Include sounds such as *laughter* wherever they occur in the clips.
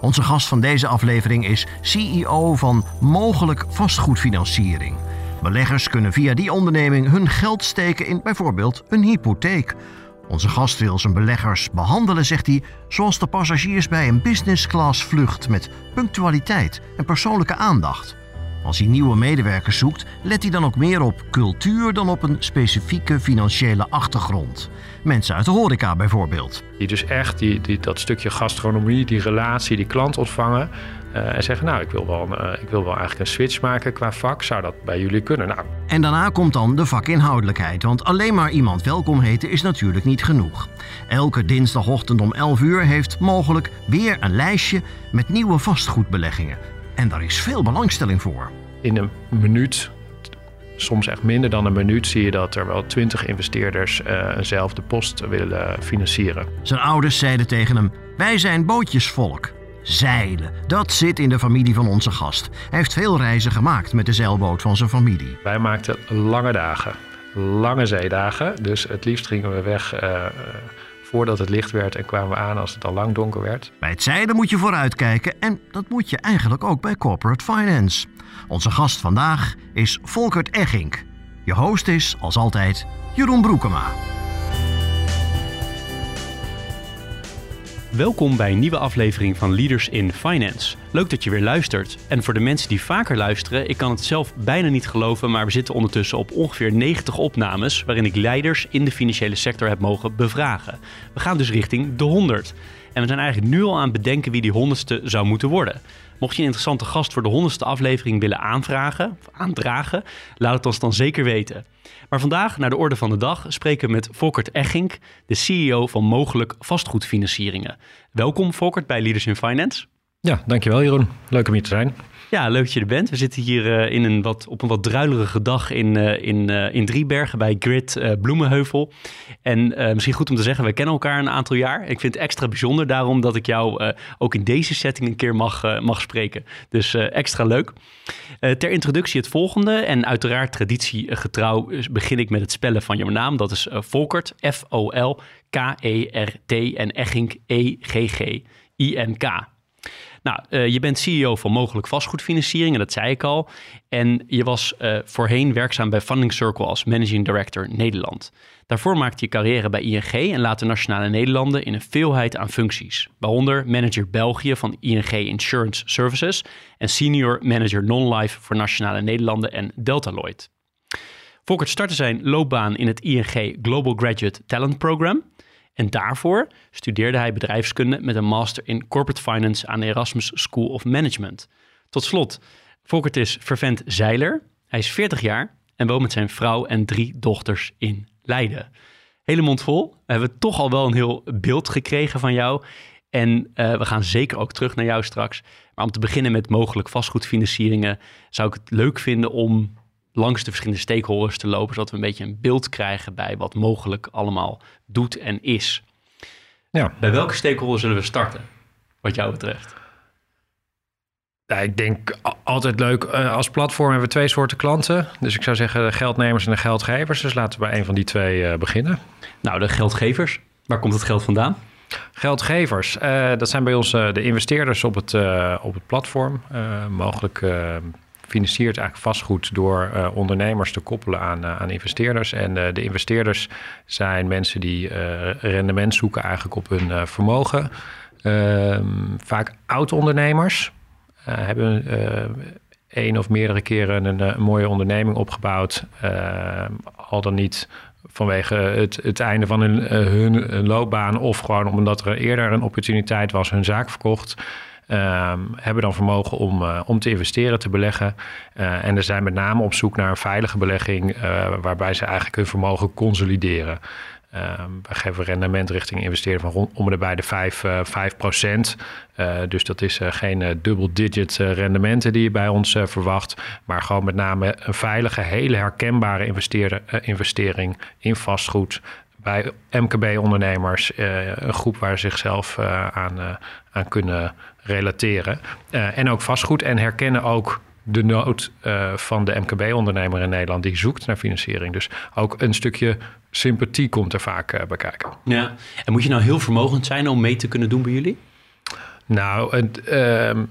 Onze gast van deze aflevering is CEO van Mogelijk Vastgoedfinanciering. Beleggers kunnen via die onderneming hun geld steken in bijvoorbeeld een hypotheek. Onze gast wil zijn beleggers behandelen, zegt hij, zoals de passagiers bij een business class vlucht met punctualiteit en persoonlijke aandacht. Als hij nieuwe medewerkers zoekt, let hij dan ook meer op cultuur dan op een specifieke financiële achtergrond. Mensen uit de horeca bijvoorbeeld. Die dus echt die, die, dat stukje gastronomie, die relatie, die klant ontvangen. Uh, en zeggen, nou, ik wil, wel, uh, ik wil wel eigenlijk een switch maken qua vak. Zou dat bij jullie kunnen? Nou. En daarna komt dan de vakinhoudelijkheid. Want alleen maar iemand welkom heten is natuurlijk niet genoeg. Elke dinsdagochtend om 11 uur heeft mogelijk weer een lijstje met nieuwe vastgoedbeleggingen. En daar is veel belangstelling voor. In een minuut, soms echt minder dan een minuut, zie je dat er wel twintig investeerders uh, eenzelfde post willen financieren. Zijn ouders zeiden tegen hem: Wij zijn bootjesvolk. Zeilen, dat zit in de familie van onze gast. Hij heeft veel reizen gemaakt met de zeilboot van zijn familie. Wij maakten lange dagen, lange zeedagen. Dus het liefst gingen we weg. Uh, voordat het licht werd en kwamen we aan als het al lang donker werd. Bij het zeilen moet je vooruitkijken en dat moet je eigenlijk ook bij corporate finance. Onze gast vandaag is Volkert Eggink. Je host is, als altijd, Jeroen Broekema. Welkom bij een nieuwe aflevering van Leaders in Finance. Leuk dat je weer luistert. En voor de mensen die vaker luisteren, ik kan het zelf bijna niet geloven, maar we zitten ondertussen op ongeveer 90 opnames waarin ik leiders in de financiële sector heb mogen bevragen. We gaan dus richting de 100. En we zijn eigenlijk nu al aan het bedenken wie die honderdste zou moeten worden. Mocht je een interessante gast voor de honderdste aflevering willen aanvragen, of aandragen, laat het ons dan zeker weten. Maar vandaag, naar de orde van de dag, spreken we met Volkert Eggink, de CEO van Mogelijk Vastgoedfinancieringen. Welkom Volkert bij Leaders in Finance. Ja, dankjewel Jeroen. Leuk om hier te zijn. Ja, leuk dat je er bent. We zitten hier uh, in een wat, op een wat druilerige dag in, uh, in, uh, in Driebergen bij Grid Bloemenheuvel. En misschien goed om te zeggen, we kennen elkaar een aantal jaar. Ik vind het extra bijzonder daarom dat ik jou ook in deze setting een keer mag, mag spreken. Dus extra leuk. ter introductie het volgende. En uiteraard traditiegetrouw begin ik met het spellen van jouw naam. Dat is Volkert, F-O-L-K-E-R-T en Eggink, E-G-G-I-N-K. Nou, uh, je bent CEO van Mogelijk Vastgoedfinanciering, en dat zei ik al. En je was uh, voorheen werkzaam bij Funding Circle als Managing Director Nederland. Daarvoor maakte je carrière bij ING en later Nationale Nederlanden in een veelheid aan functies. Waaronder manager België van ING Insurance Services en senior manager non-life voor Nationale Nederlanden en Delta Lloyd. Volkert startte zijn loopbaan in het ING Global Graduate Talent Program. En daarvoor studeerde hij bedrijfskunde met een master in corporate finance aan de Erasmus School of Management. Tot slot, Volkert is vervent zeiler. Hij is 40 jaar en woont met zijn vrouw en drie dochters in Leiden. Hele mond. We hebben toch al wel een heel beeld gekregen van jou. En uh, we gaan zeker ook terug naar jou straks. Maar om te beginnen met mogelijk vastgoedfinancieringen, zou ik het leuk vinden om langs de verschillende stakeholders te lopen, zodat we een beetje een beeld krijgen bij wat mogelijk allemaal doet en is. Ja. Bij welke stakeholder zullen we starten, wat jou betreft? Ja, ik denk altijd leuk. Eh, als platform hebben we twee soorten klanten. Dus ik zou zeggen de geldnemers en de geldgevers. Dus laten we bij een van die twee uh, beginnen. Nou, de geldgevers. Waar komt het geld vandaan? Geldgevers, uh, dat zijn bij ons de investeerders op het, op het platform. mogelijk financiert eigenlijk vastgoed door uh, ondernemers te koppelen aan, uh, aan investeerders. En uh, de investeerders zijn mensen die rendement zoeken eigenlijk op hun vermogen. Ehm, vaak oud-ondernemers hebben één of meerdere keren een, een mooie onderneming opgebouwd. al dan niet vanwege het, het einde van hun, hun, loopbaan of gewoon omdat er eerder een opportuniteit was, hun zaak verkocht. Um, hebben dan vermogen om, uh, om te investeren, te beleggen. Uh, en er zijn met name op zoek naar een veilige belegging, uh, waarbij ze eigenlijk hun vermogen consolideren. Ehm, we geven rendement richting investeren van rond om bij de 5, uh, 5 procent. Uh, dus dat is uh, geen uh, double-digit rendementen die je bij ons verwacht. Maar gewoon met name een veilige, hele herkenbare investering in vastgoed. Bij MKB-ondernemers, een groep waar ze zichzelf aan, aan kunnen relateren. en ook vastgoed en herkennen ook de nood uh, van de MKB-ondernemer in Nederland die zoekt naar financiering. Dus ook een stukje sympathie komt er vaak uh, bij kijken. Ja, en moet je nou heel vermogend zijn om mee te kunnen doen bij jullie? Nou, het, uh,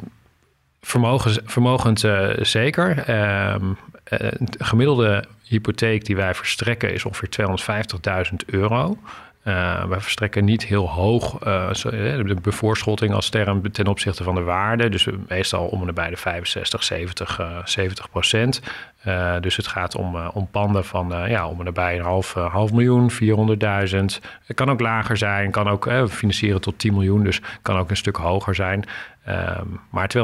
vermogens, vermogend zeker. Een gemiddelde hypotheek die wij verstrekken is ongeveer 250.000 euro. Uh, wij verstrekken niet heel hoog uh, de bevoorschotting als term ten opzichte van de waarde. Dus meestal om en bij de 65, 70, uh, 70 procent. dus het gaat om, om panden van ja, om en bij een half, half miljoen, 400.000. Het kan ook lager zijn, kan ook financieren tot 10 miljoen. Dus kan ook een stuk hoger zijn. Um, maar 250.000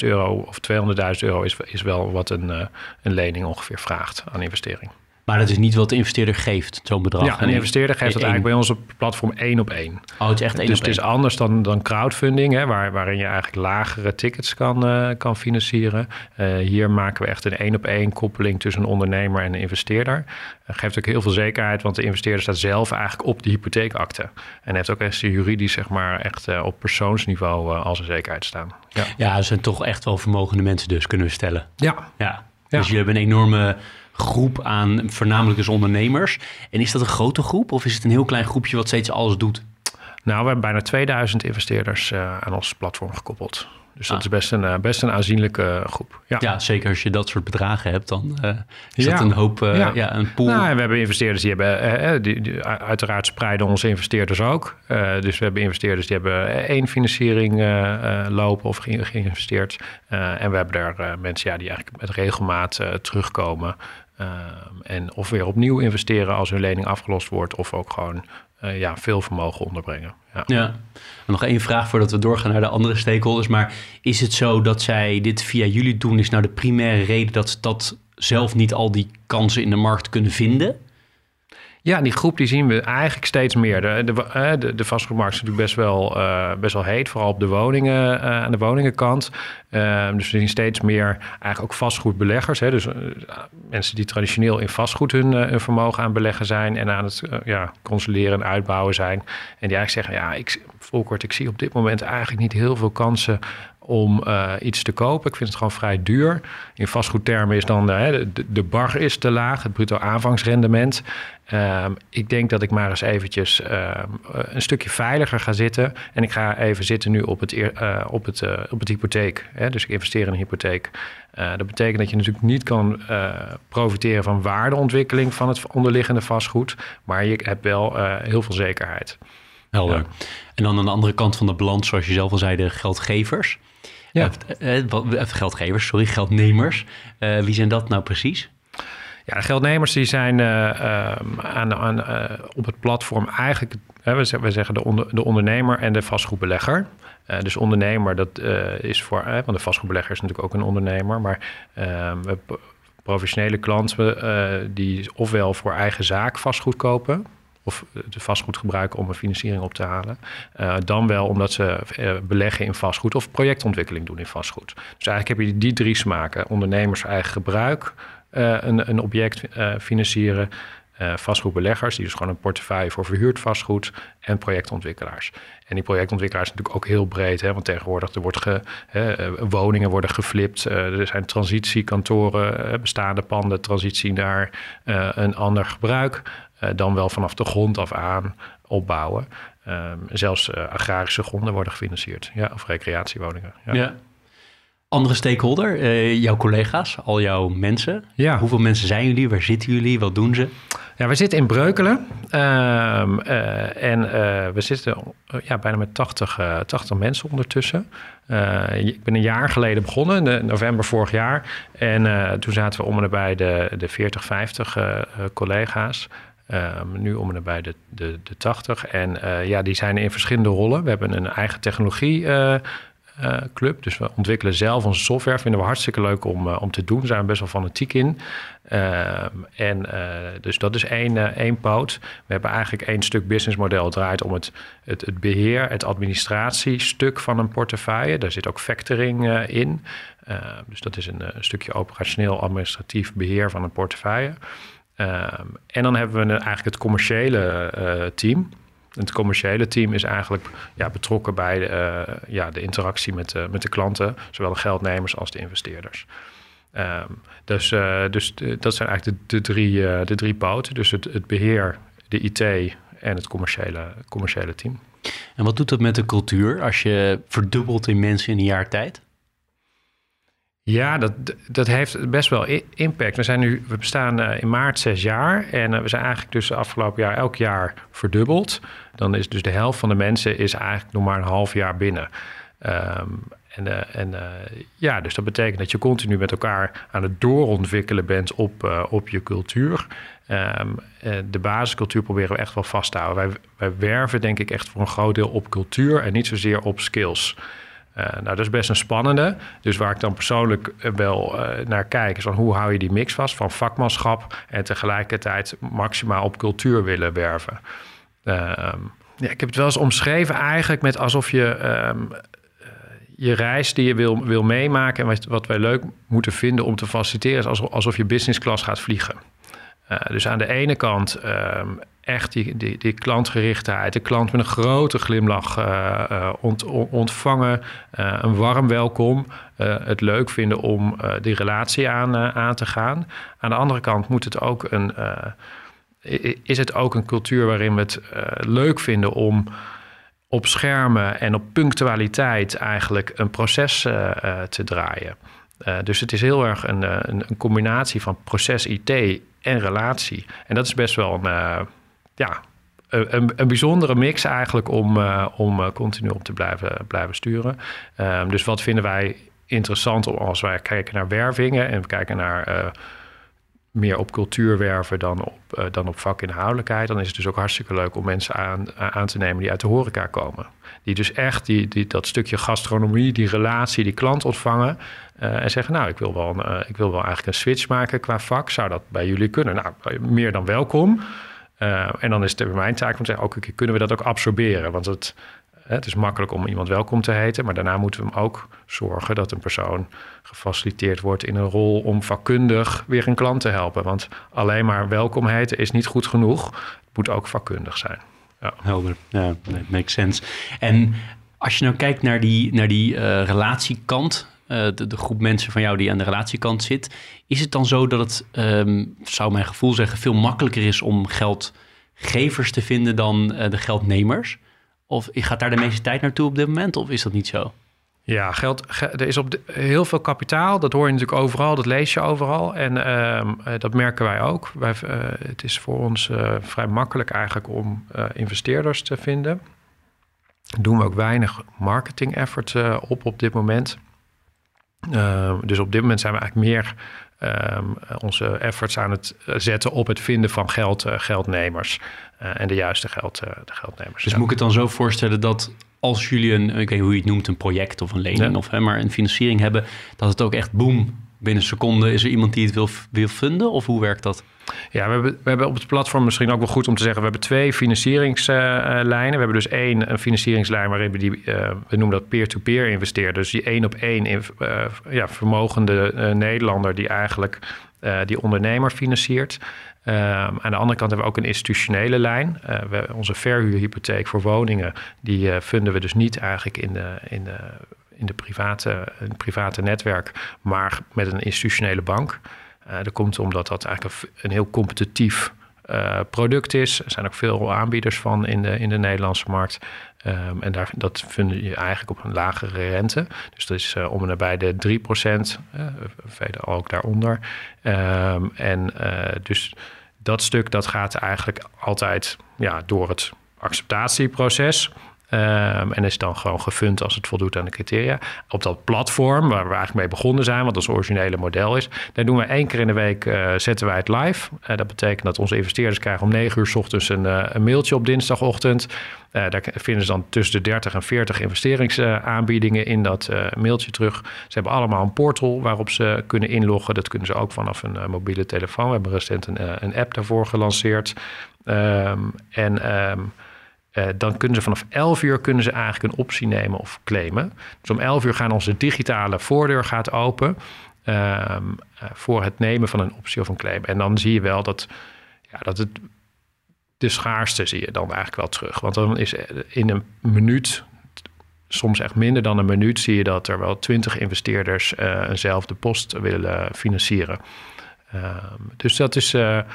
euro of 200.000 euro is, is wel wat een, een lening ongeveer vraagt aan investering. Maar dat is niet wat de investeerder geeft, zo'n bedrag. Ja, een investeerder geeft dat eigenlijk bij ons op platform één op één. Oh, het is echt één dus op het is anders dan, dan crowdfunding, hè, waar, waarin je eigenlijk lagere tickets kan, uh, kan financieren. Uh, hier maken we echt een één op één koppeling tussen een ondernemer en een investeerder. Dat geeft ook heel veel zekerheid, want de investeerder staat zelf eigenlijk op de hypotheekakte. En heeft ook echt juridisch, zeg maar, echt uh, op persoonsniveau als een zekerheid staan. Ja, ja, zijn toch echt wel vermogende mensen dus, kunnen we stellen. Ja. ja. Dus jullie hebben een enorme groep aan voornamelijk dus ondernemers. En is dat een grote groep of is het een heel klein groepje wat steeds alles doet? Nou, we hebben bijna 2000 investeerders uh, aan ons platform gekoppeld. Dus dat ah. is best een, uh, best een aanzienlijke groep. Ja. ja. zeker als je dat soort bedragen hebt, dan uh, is ja. dat een hoop, ja. ja. een pool. Nou, we hebben investeerders die hebben, die, die, uiteraard spreiden onze investeerders ook. dus we hebben investeerders die hebben één financiering lopen of ge geïnvesteerd. en we hebben daar mensen ja, die eigenlijk met regelmaat terugkomen. Uh, en of weer opnieuw investeren als hun lening afgelost wordt, of ook gewoon uh, ja, veel vermogen onderbrengen. Ja. ja. nog één vraag voordat we doorgaan naar de andere stakeholders. Maar is het zo dat zij dit via jullie doen? Is nou de primaire reden dat ze dat zelf niet al die kansen in de markt kunnen vinden? Ja, die groep die zien we eigenlijk steeds meer. De, de, de, de vastgoedmarkt is natuurlijk best wel, uh, best wel heet, vooral op de woningen, uh, aan de woningenkant. Uh, dus we zien steeds meer eigenlijk ook vastgoedbeleggers. Hè, dus mensen die traditioneel in vastgoed hun, vermogen aan beleggen zijn en aan het ja, consolideren en uitbouwen zijn. En die eigenlijk zeggen, ja, ik, Volkert, ik zie op dit moment eigenlijk niet heel veel kansen om uh, iets te kopen. Ik vind het gewoon vrij duur. In vastgoedtermen is dan uh, de, de bar is te laag, het bruto aanvangsrendement. Um, ik denk dat ik maar eens eventjes uh, een stukje veiliger ga zitten. En ik ga even zitten nu op het, uh, op het, op het hypotheek. Hè? Dus ik investeer in een hypotheek. dat betekent dat je natuurlijk niet kan profiteren van waardeontwikkeling van het onderliggende vastgoed. Maar je hebt wel heel veel zekerheid. Helder. Ja. En dan aan de andere kant van de balans, zoals je zelf al zei, de geldgevers. Ja. geldgevers, sorry, geldnemers. wie zijn dat nou precies? Ja, de geldnemers die zijn uh, aan, aan, uh, op het platform eigenlijk, we, zeggen de, onder, de ondernemer en de vastgoedbelegger. Uh, dus ondernemer, dat is voor, want de vastgoedbelegger is natuurlijk ook een ondernemer, maar we professionele klanten die ofwel voor eigen zaak vastgoed kopen, of de vastgoed gebruiken om een financiering op te halen. Uh, dan wel omdat ze uh, beleggen in vastgoed of projectontwikkeling doen in vastgoed. Dus eigenlijk heb je die drie smaken. Ondernemers eigen gebruik, uh, een, een, object financieren. vastgoedbeleggers, die dus gewoon een portefeuille voor verhuurd vastgoed. En projectontwikkelaars. En die projectontwikkelaars natuurlijk ook heel breed. Hè, want tegenwoordig er wordt ge, hè, woningen worden geflipt. er zijn transitiekantoren, bestaande panden, transitie naar een ander gebruik. Eh, dan wel vanaf de grond af aan opbouwen. Um, zelfs uh, agrarische gronden worden gefinancierd, ja, of recreatiewoningen. Ja. ja. Andere stakeholder, uh, jouw collega's, al jouw mensen. Ja. Hoeveel mensen zijn jullie? Waar zitten jullie? Wat doen ze? Ja, we zitten in Breukelen. Uh, en we zitten ja, bijna met 80, 80 mensen ondertussen. ik ben een jaar geleden begonnen, in november vorig jaar. En toen zaten we om en nabij de, de 40, 50 collega's. Um, nu om en bij de, de, de 80. En uh, ja, die zijn in verschillende rollen. We hebben een eigen technologie uh, club. Dus we ontwikkelen zelf onze software. Vinden we hartstikke leuk om, om te doen. Zijn we best wel fanatiek in. Ehm, en dus dat is één, één poot. We hebben eigenlijk één stuk businessmodel. Het draait om het, het, het beheer, het administratiestuk van een portefeuille. Daar zit ook factoring in. dus dat is een, stukje operationeel administratief beheer van een portefeuille. Ehm, en dan hebben we eigenlijk het commerciële team. Het commerciële team is eigenlijk ja, betrokken bij de, uh, ja, de interactie met, uh, met de klanten, zowel de geldnemers als de investeerders. Um, dus uh, dus dat zijn eigenlijk de, de drie, de drie poten. Dus het, het beheer, de IT en het commerciële, commerciële team. En wat doet dat met de cultuur als je verdubbelt in mensen in een jaar tijd? Ja, dat, dat heeft best wel impact. We, zijn nu, we bestaan in maart zes jaar en we zijn eigenlijk dus afgelopen jaar elk jaar verdubbeld. Dan is dus de helft van de mensen is eigenlijk nog maar een half jaar binnen. Um, en, uh, en ja, dus dat betekent dat je continu met elkaar aan het doorontwikkelen bent op, op je cultuur. Um, de basiscultuur proberen we echt wel vast te houden. Wij, wij werven denk ik echt voor een groot deel op cultuur en niet zozeer op skills. Uh, nou, dat is best een spannende. Dus waar ik dan persoonlijk wel uh, naar kijk, is van hoe hou je die mix vast van vakmanschap en tegelijkertijd maximaal op cultuur willen werven. Ehm, ja, ik heb het wel eens omschreven eigenlijk met alsof je um, je reis die je wil, wil meemaken en wat, wij leuk moeten vinden om te faciliteren, is alsof, je business class gaat vliegen. Dus aan de ene kant um, echt die, die, klantgerichtheid, de klant met een grote glimlach uh, ont, ontvangen, een warm welkom, het leuk vinden om die relatie aan, aan te gaan. Aan de andere kant moet het ook een is het ook een cultuur waarin we het leuk vinden om op schermen en op punctualiteit eigenlijk een proces te draaien. dus het is heel erg een, een, combinatie van proces IT en relatie. En dat is best wel een, ja, een, een, bijzondere mix eigenlijk om, om continu op te blijven, blijven sturen. Ehm, dus wat vinden wij interessant als wij kijken naar wervingen en we kijken naar meer op cultuur werven dan op, dan op vakinhoudelijkheid. Dan is het dus ook hartstikke leuk om mensen aan, aan te nemen die uit de horeca komen. Die dus echt die, die, dat stukje gastronomie, die relatie, die klant ontvangen. En zeggen, nou, ik wil, wel een, ik wil wel eigenlijk een switch maken qua vak. Zou dat bij jullie kunnen? Nou, meer dan welkom. En dan is het mijn taak om te zeggen, ook, kunnen we dat ook absorberen? Want het, het is makkelijk om iemand welkom te heten, maar daarna moeten we hem ook zorgen dat een persoon gefaciliteerd wordt in een rol om vakkundig weer een klant te helpen. Want alleen maar welkom heten is niet goed genoeg. Het moet ook vakkundig zijn. Ja. Helder, ja, makes sense. En als je nou kijkt naar die, naar die uh, relatiekant, uh, de, groep mensen van jou die aan de relatiekant zit, is het dan zo dat het, um, zou mijn gevoel zeggen, veel makkelijker is om geldgevers te vinden dan uh, de geldnemers? Of gaat daar de meeste tijd naartoe op dit moment? Of is dat niet zo? Ja, geld, er is op heel veel kapitaal. Dat hoor je natuurlijk overal, dat lees je overal. En uh, dat merken wij ook. Wij, het is voor ons vrij makkelijk eigenlijk om investeerders te vinden. Daar doen we ook weinig marketing effort op op dit moment. Ehm, dus op dit moment zijn we eigenlijk meer um, onze efforts aan het zetten op het vinden van geld, geldnemers. Uh, en de juiste geld, de geldnemers. Dus moet ik het dan zo voorstellen dat als jullie een, ik weet niet hoe je het noemt, een project of een lening ja. of hè, maar een financiering hebben, dat het ook echt boom, binnen seconden is er iemand die het wil, wil vinden? Of hoe werkt dat? Ja, we hebben, we hebben op het platform misschien ook wel goed om te zeggen, we hebben twee financieringslijnen. We hebben dus één een financieringslijn waarin we die, uh, we noemen dat peer-to-peer -peer. Dus die één op één uh, ja, vermogende Nederlander die eigenlijk die ondernemer financiert. Um, aan de andere kant hebben we ook een institutionele lijn. We, onze verhuurhypotheek voor woningen, die uh, we dus niet eigenlijk in de, in de, in de private, in private netwerk, maar met een institutionele bank. Uh, dat komt omdat dat eigenlijk een, heel competitief product is. Er zijn ook veel aanbieders van in de, in de Nederlandse markt. Um, en daar, dat vind je eigenlijk op een lagere rente. Dus dat is uh, om en nabij de 3 procent, uh, velen ook daaronder. Um, en dus dat stuk dat gaat eigenlijk altijd ja, door het acceptatieproces. Um, en is dan gewoon gefund als het voldoet aan de criteria. Op dat platform, waar we eigenlijk mee begonnen zijn, wat ons originele model is, daar doen we één keer in de week uh, zetten wij het live. Uh, dat betekent dat onze investeerders krijgen om 9 uur s ochtends een, uh, een mailtje op dinsdagochtend. daar vinden ze dan tussen de 30 en 40 investeringsaanbiedingen in dat mailtje terug. Ze hebben allemaal een portal waarop ze kunnen inloggen. Dat kunnen ze ook vanaf een mobiele telefoon. We hebben recent een, een app daarvoor gelanceerd. Um, en um, uh, dan kunnen ze vanaf 11 uur kunnen ze eigenlijk een optie nemen of claimen. Dus om 11 uur gaan onze digitale voordeur gaat open um, uh, voor het nemen van een optie of een claim. En dan zie je wel dat, ja, dat het de schaarste zie je dan eigenlijk wel terug. Want dan is in een minuut, soms echt minder dan een minuut, zie je dat er wel 20 investeerders eenzelfde post willen financieren. Um, dus dat, is,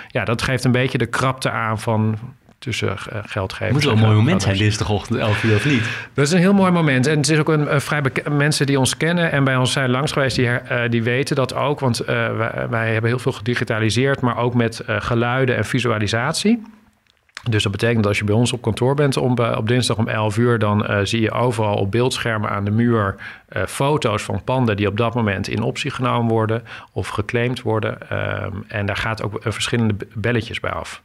ja, dat geeft een beetje de krapte aan van tussen uh, geldgevers. Moet wel een mooi moment zijn dinsdagochtend 11 uur of niet? Dat is een heel mooi moment. En het is ook een, een vrij mensen die ons kennen en bij ons zijn langs geweest, die, uh, die weten dat ook. Want uh, wij, wij, hebben heel veel gedigitaliseerd, maar ook met geluiden en visualisatie. Dus dat betekent dat als je bij ons op kantoor bent om, op dinsdag om 11 uur, dan uh, zie je overal op beeldschermen aan de muur uh, foto's van panden die op dat moment in optie genomen worden of geclaimd worden. Um, en daar gaat ook verschillende belletjes bij af.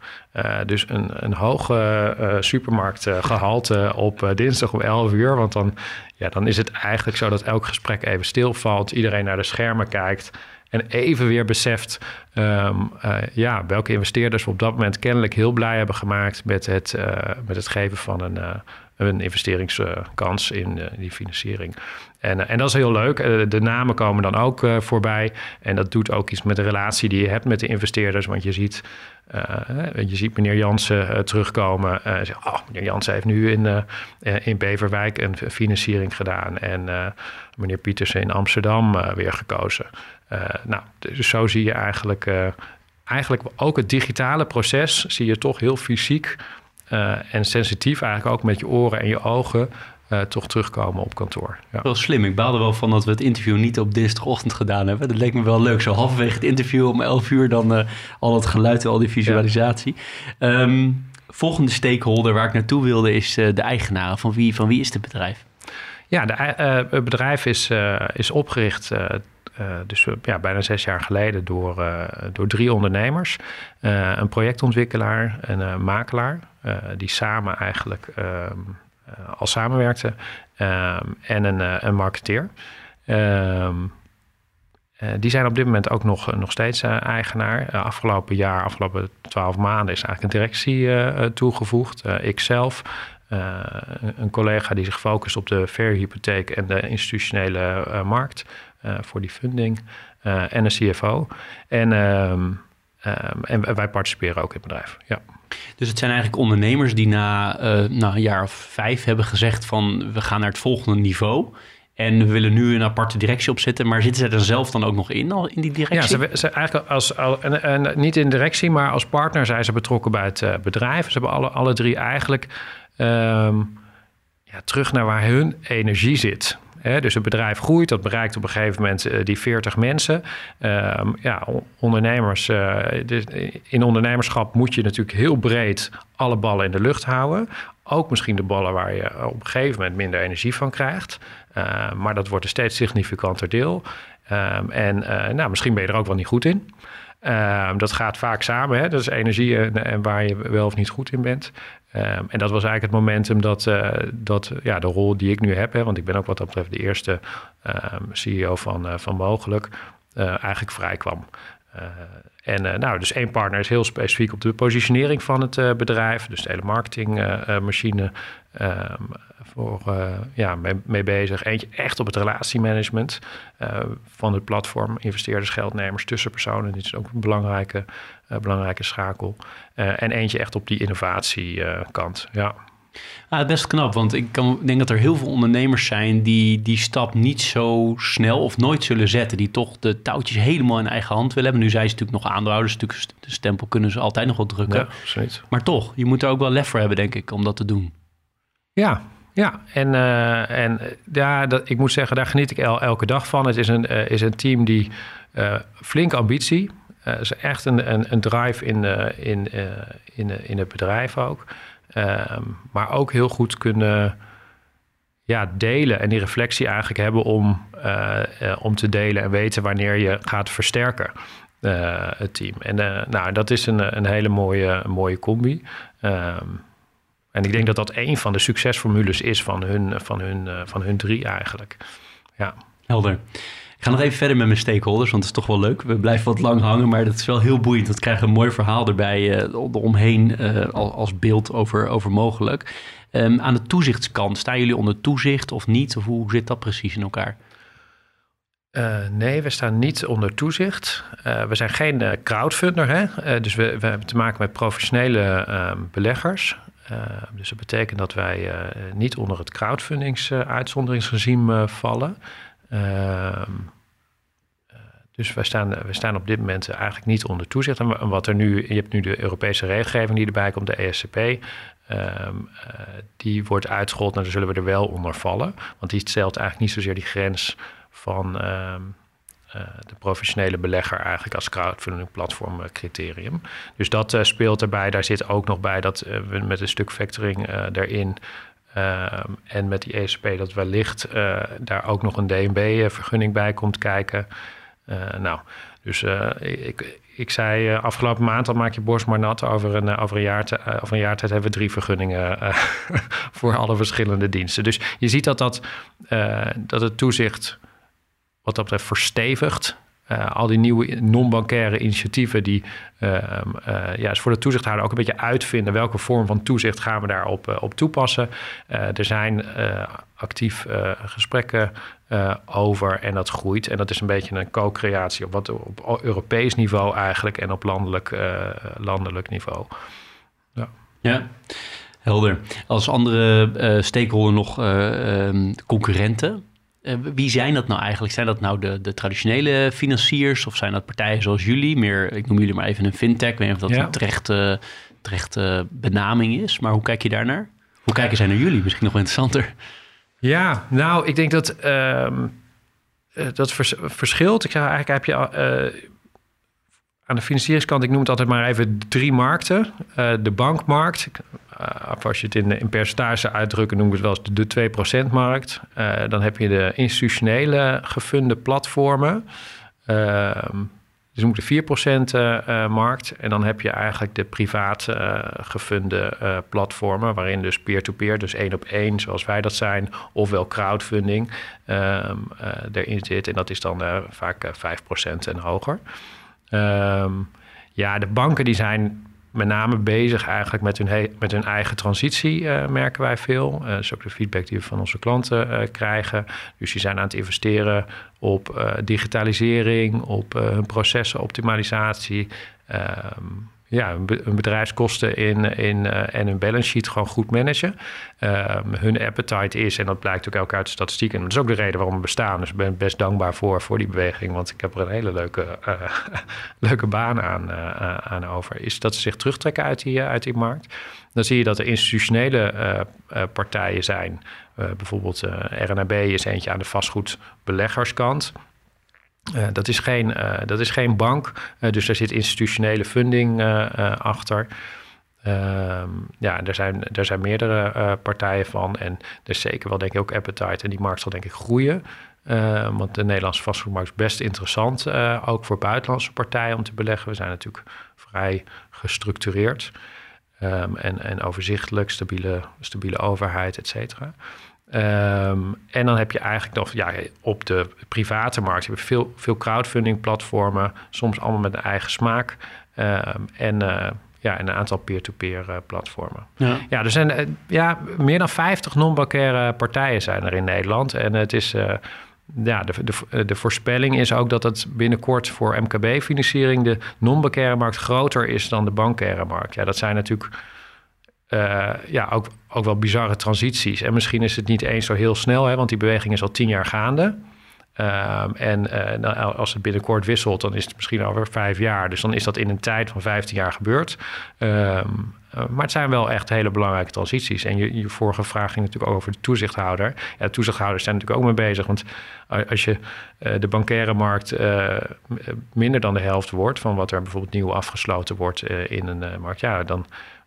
Dus een, een hoge supermarktgehalte op dinsdag om 11 uur, want dan, ja, dan is het eigenlijk zo dat elk gesprek even stilvalt, iedereen naar de schermen kijkt. En even weer beseft um, uh, ja, welke investeerders we op dat moment kennelijk heel blij hebben gemaakt met het, uh, met het geven van een, uh, een investeringskans in die financiering. En, en dat is heel leuk. de namen komen dan ook voorbij. En dat doet ook iets met de relatie die je hebt met de investeerders. Want je ziet, je ziet meneer Jansen terugkomen. Zeg, oh, meneer Jansen heeft nu in, in Beverwijk een financiering gedaan. En meneer Pietersen in Amsterdam weer gekozen. Uh, nou, dus zo zie je eigenlijk, uh, eigenlijk ook het digitale proces, zie je toch heel fysiek uh, en sensitief, eigenlijk ook met je oren en je ogen, toch terugkomen op kantoor. Ja. Wel slim. Ik baalde wel van dat we het interview niet op dinsdagochtend gedaan hebben. Dat leek me wel leuk. Zo halverwege het interview om 11 uur dan al het geluid en al die visualisatie. Ja. Um, volgende stakeholder waar ik naartoe wilde is de eigenaar. Van wie, van wie is het bedrijf? Ja, de, het bedrijf is, is opgericht dus ja, bijna zes jaar geleden door, uh, door drie ondernemers. Uh, een projectontwikkelaar, een makelaar, die samen eigenlijk ehm, al samenwerkten. Um, en een, een marketeer. Um, die zijn op dit moment ook nog, nog steeds eigenaar. afgelopen jaar, afgelopen twaalf maanden, is eigenlijk een directie toegevoegd. Ikzelf, een collega die zich focust op de verhuurhypotheek en de institutionele markt. Eh, voor die funding eh, en een CFO. En, ehm, ehm, en wij participeren ook in het bedrijf. Ja. Dus het zijn eigenlijk ondernemers die na, uh, na een jaar of vijf hebben gezegd van we gaan naar het volgende niveau. En we willen nu een aparte directie opzetten, maar zitten ze er zelf dan ook nog in, al in die directie? Ja, ze, ze eigenlijk als, en, en, niet in directie, maar als partner zijn ze betrokken bij het uh, bedrijf. Ze hebben alle, alle drie eigenlijk um, ja, terug naar waar hun energie zit dus het bedrijf groeit, dat bereikt op een gegeven moment uh, die 40 mensen. Uh, ja, ondernemers, dus in ondernemerschap moet je natuurlijk heel breed alle ballen in de lucht houden. Ook misschien de ballen waar je op een gegeven moment minder energie van krijgt. Ehm, maar dat wordt een steeds significanter deel. Um, en eh, nou, misschien ben je er ook wel niet goed in. Um, dat gaat vaak samen. Hè? Dat is energie en, en, waar je wel of niet goed in bent. Um, en dat was eigenlijk het momentum dat, uh, dat ja, de rol die ik nu heb, hè, want ik ben ook wat dat betreft de eerste um, CEO van, uh, van Mogelijk, eigenlijk vrij kwam. en nou, dus één partner is heel specifiek op de positionering van het bedrijf, dus de hele marketingmachine voor ja, mee, mee, bezig. Eentje echt op het relatiemanagement van het platform, investeerders, geldnemers, tussenpersonen. Dit is ook een belangrijke uh, belangrijke schakel. En eentje echt op die innovatiekant. ja. Ah, best knap, want ik kan, denk dat er heel veel ondernemers zijn die die stap niet zo snel of nooit zullen zetten. Die toch de touwtjes helemaal in eigen hand willen hebben. Nu zijn ze natuurlijk nog aandeelhouders, de stempel kunnen ze altijd nog wel drukken. Ja. Maar toch, je moet er ook wel lef voor hebben, denk ik, om dat te doen. Ja, ja, en, uh, en ja, dat, ik moet zeggen, daar geniet ik el, elke dag van. Het is een, uh, is een team die uh, flink ambitie, is echt een, een, een drive in, in, in, in het bedrijf ook. Ehm, maar ook heel goed kunnen ja, delen en die reflectie eigenlijk hebben om, om te delen en weten wanneer je gaat versterken. het team. En nou, dat is een, een hele mooie, mooie combi. Ehm, en ik denk dat dat een van de succesformules is van hun, van hun, van hun drie eigenlijk. Ja. Helder. Ik ga nog even verder met mijn stakeholders, want het is toch wel leuk. We blijven wat lang hangen, maar dat is wel heel boeiend. We krijgen een mooi verhaal erbij uh, omheen uh, als beeld over, over mogelijk. Um, aan de toezichtskant, staan jullie onder toezicht of niet? Of hoe zit dat precies in elkaar? Uh, nee, we staan niet onder toezicht. we zijn geen crowdfunder, hè? dus we, we, hebben te maken met professionele ehm, beleggers. dus dat betekent dat wij niet onder het crowdfundings-uitzonderingsregime vallen. Ehm, eh, dus wij staan, we staan op dit moment eigenlijk niet onder toezicht. En wat er nu, je hebt nu de Europese regelgeving die erbij komt, de ESCP. Ehm, die wordt uitgerold, nou, dan zullen we er wel onder vallen. Want die stelt eigenlijk niet zozeer die grens van uh, de professionele belegger eigenlijk als crowdfunding platform criterium. Dus dat uh, speelt erbij. Daar zit ook nog bij dat we met een stuk factoring erin Ehm, en met die ESP dat wellicht uh, daar ook nog een DNB-vergunning bij komt kijken. Nou, dus ik, ik zei afgelopen maand al maak je borst maar nat. Over een, over een, jaar, over een jaar tijd hebben we drie vergunningen *laughs* voor alle verschillende diensten. Dus je ziet dat, dat, dat het toezicht wat dat betreft verstevigt. Uh, al die nieuwe non-bankaire initiatieven, die uh, uh, ja, is voor de toezichthouder ook een beetje uitvinden welke vorm van toezicht gaan we daarop op toepassen. er zijn actief gesprekken over en dat groeit. En dat is een beetje een co-creatie op, wat, op Europees niveau eigenlijk en op landelijk, landelijk niveau. Ja. ja. Helder. Als andere stakeholder nog ehm, concurrenten, eh, wie zijn dat nou eigenlijk? Zijn dat nou de, de traditionele financiers of zijn dat partijen zoals jullie? Meer, ik noem jullie maar even een fintech. Ik weet niet of dat een terechte, terechte benaming is, maar hoe kijk je daarnaar? Hoe kijken zij naar jullie? Misschien nog wel interessanter. Ja, nou, ik denk dat um, dat verschilt. Ik zeg eigenlijk heb je uh, aan de financieringskant, ik noem het altijd maar even drie markten. Uh, de bankmarkt, als je het in, in percentage uitdrukken, noem ik het wel eens de, 2%-markt. Uh, dan heb je de institutionele gefunde platformen. Ehm, dus ik de 4%-markt. en dan heb je eigenlijk de privaat gefunde platformen, waarin dus peer-to-peer, dus één op één, zoals wij dat zijn, ofwel crowdfunding ehm, erin zit. En dat is dan vaak 5% en hoger. Um, ja, de banken die zijn met name bezig eigenlijk met hun, met hun eigen transitie, uh, merken wij veel. Uh, dat is ook de feedback die we van onze klanten uh, krijgen. Dus die zijn aan het investeren op digitalisering, op hun processenoptimalisatie. Um, ja, bedrijfskosten in, in, uh, en hun balance sheet gewoon goed managen. Uh, hun appetite is, en dat blijkt ook ook uit de statistieken. En dat is ook de reden waarom we bestaan. Dus ik ben best dankbaar voor, voor die beweging. Want ik heb er een hele leuke, uh, *laughs* leuke baan aan, aan over. Is dat ze zich terugtrekken uit die, uit die markt. Dan zie je dat er institutionele partijen zijn. bijvoorbeeld RNAB is eentje aan de vastgoedbeleggerskant. Uh, dat, is geen, uh, dat is geen bank, uh, dus daar zit institutionele funding achter. Ehm, ja, er zijn, er zijn meerdere partijen van. En er is zeker wel, denk ik, ook appetite. En die markt zal, denk ik, groeien. want de Nederlandse vastgoedmarkt is best interessant, ook voor buitenlandse partijen om te beleggen. We zijn natuurlijk vrij gestructureerd um, en, en overzichtelijk, stabiele, stabiele overheid, et cetera. Um, en dan heb je eigenlijk nog ja, op de private markt heb je veel, veel crowdfunding platformen, soms allemaal met een eigen smaak. Um, en, uh, ja, en een aantal peer-to-peer -peer, uh, platformen. Ja. ja, er zijn uh, ja, meer dan 50 non-bankaire partijen zijn er in Nederland. En het is ja, de, de, de, voorspelling is ook dat het binnenkort voor MKB-financiering de non-bankaire markt groter is dan de bankaire markt. Ja, dat zijn natuurlijk uh, ja, ook, ook wel bizarre transities. En misschien is het niet eens zo heel snel, hè, want die beweging is al tien jaar gaande. Um, en uh, nou, als het binnenkort wisselt, dan is het misschien over vijf jaar. Dus dan is dat in een tijd van 15 jaar gebeurd. Uh, maar het zijn wel echt hele belangrijke transities. En je, je vorige vraag ging natuurlijk over de toezichthouder. Ja, de toezichthouders zijn natuurlijk ook mee bezig. Want als je de bankaire markt minder dan de helft wordt van wat er bijvoorbeeld nieuw afgesloten wordt in een markt, ja, dan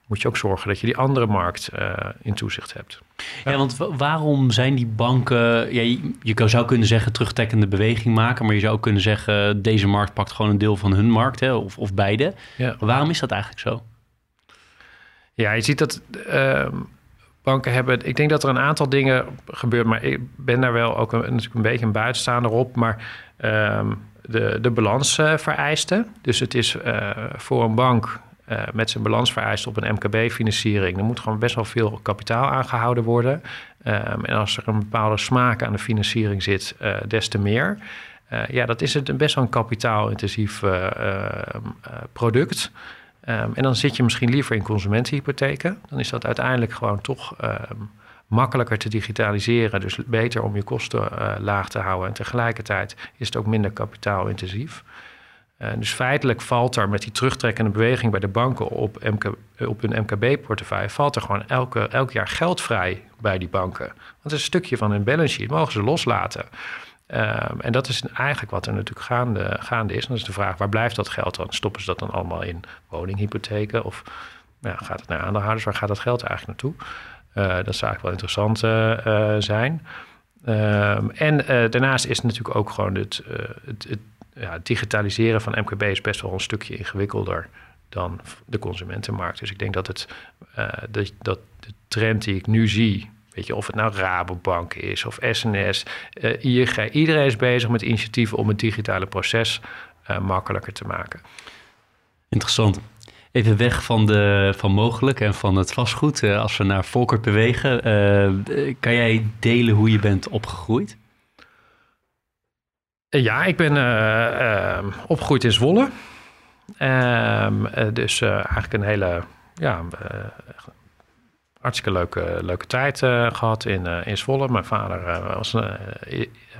moet je ook zorgen dat je die andere markt in toezicht hebt. Ja, want waarom zijn die banken, ja, je, je zou kunnen zeggen terugtrekkende beweging maken, maar je zou ook kunnen zeggen deze markt pakt gewoon een deel van hun markt, hè, of, of beide. Ja. Waarom is dat eigenlijk zo? Ja, je ziet dat ehm, banken hebben. Ik denk dat er een aantal dingen gebeurt, maar ik ben daar wel ook een, natuurlijk een beetje een buitenstaander op. Maar ehm, de, de balans uh, Dus het is uh, voor een bank uh, met zijn balansvereisten op een MKB-financiering. Er moet gewoon best wel veel kapitaal aangehouden worden. Um, en als er een bepaalde smaak aan de financiering zit, des te meer. ja, dat is het best wel een kapitaalintensief product. Um, en dan zit je misschien liever in consumentenhypotheken. Dan is dat uiteindelijk gewoon toch makkelijker te digitaliseren. Dus beter om je kosten laag te houden. En tegelijkertijd is het ook minder kapitaalintensief. Uh, dus feitelijk valt er met die terugtrekkende beweging bij de banken op, MK, op hun MKB-portefeuille, valt er gewoon elke, elk jaar geld vrij bij die banken. Want het is een stukje van hun balance sheet, mogen ze loslaten. Um, en dat is eigenlijk wat er natuurlijk gaande, gaande is. En dan is de vraag, waar blijft dat geld dan? Stoppen ze dat dan allemaal in woninghypotheken? Of ja, gaat het naar aandeelhouders? Waar gaat dat geld eigenlijk naartoe? Uh, dat zou eigenlijk wel interessant zijn. Um, en daarnaast is natuurlijk ook gewoon het, het ja, digitaliseren van MKB is best wel een stukje ingewikkelder dan de consumentenmarkt. Dus ik denk dat, het, dat, dat de trend die ik nu zie Weet je, of het nou Rabobank is of SNS, eh. Iedereen is bezig met initiatieven om het digitale proces uh, makkelijker te maken. Interessant. Even weg van, de, van mogelijk en van het vastgoed. Als we naar Volkert bewegen, kan jij delen hoe je bent opgegroeid? Ja, ik ben opgegroeid in Zwolle. Ehm, dus eigenlijk een hele ja, hartstikke leuke, leuke tijd gehad in, in Zwolle. Mijn vader was,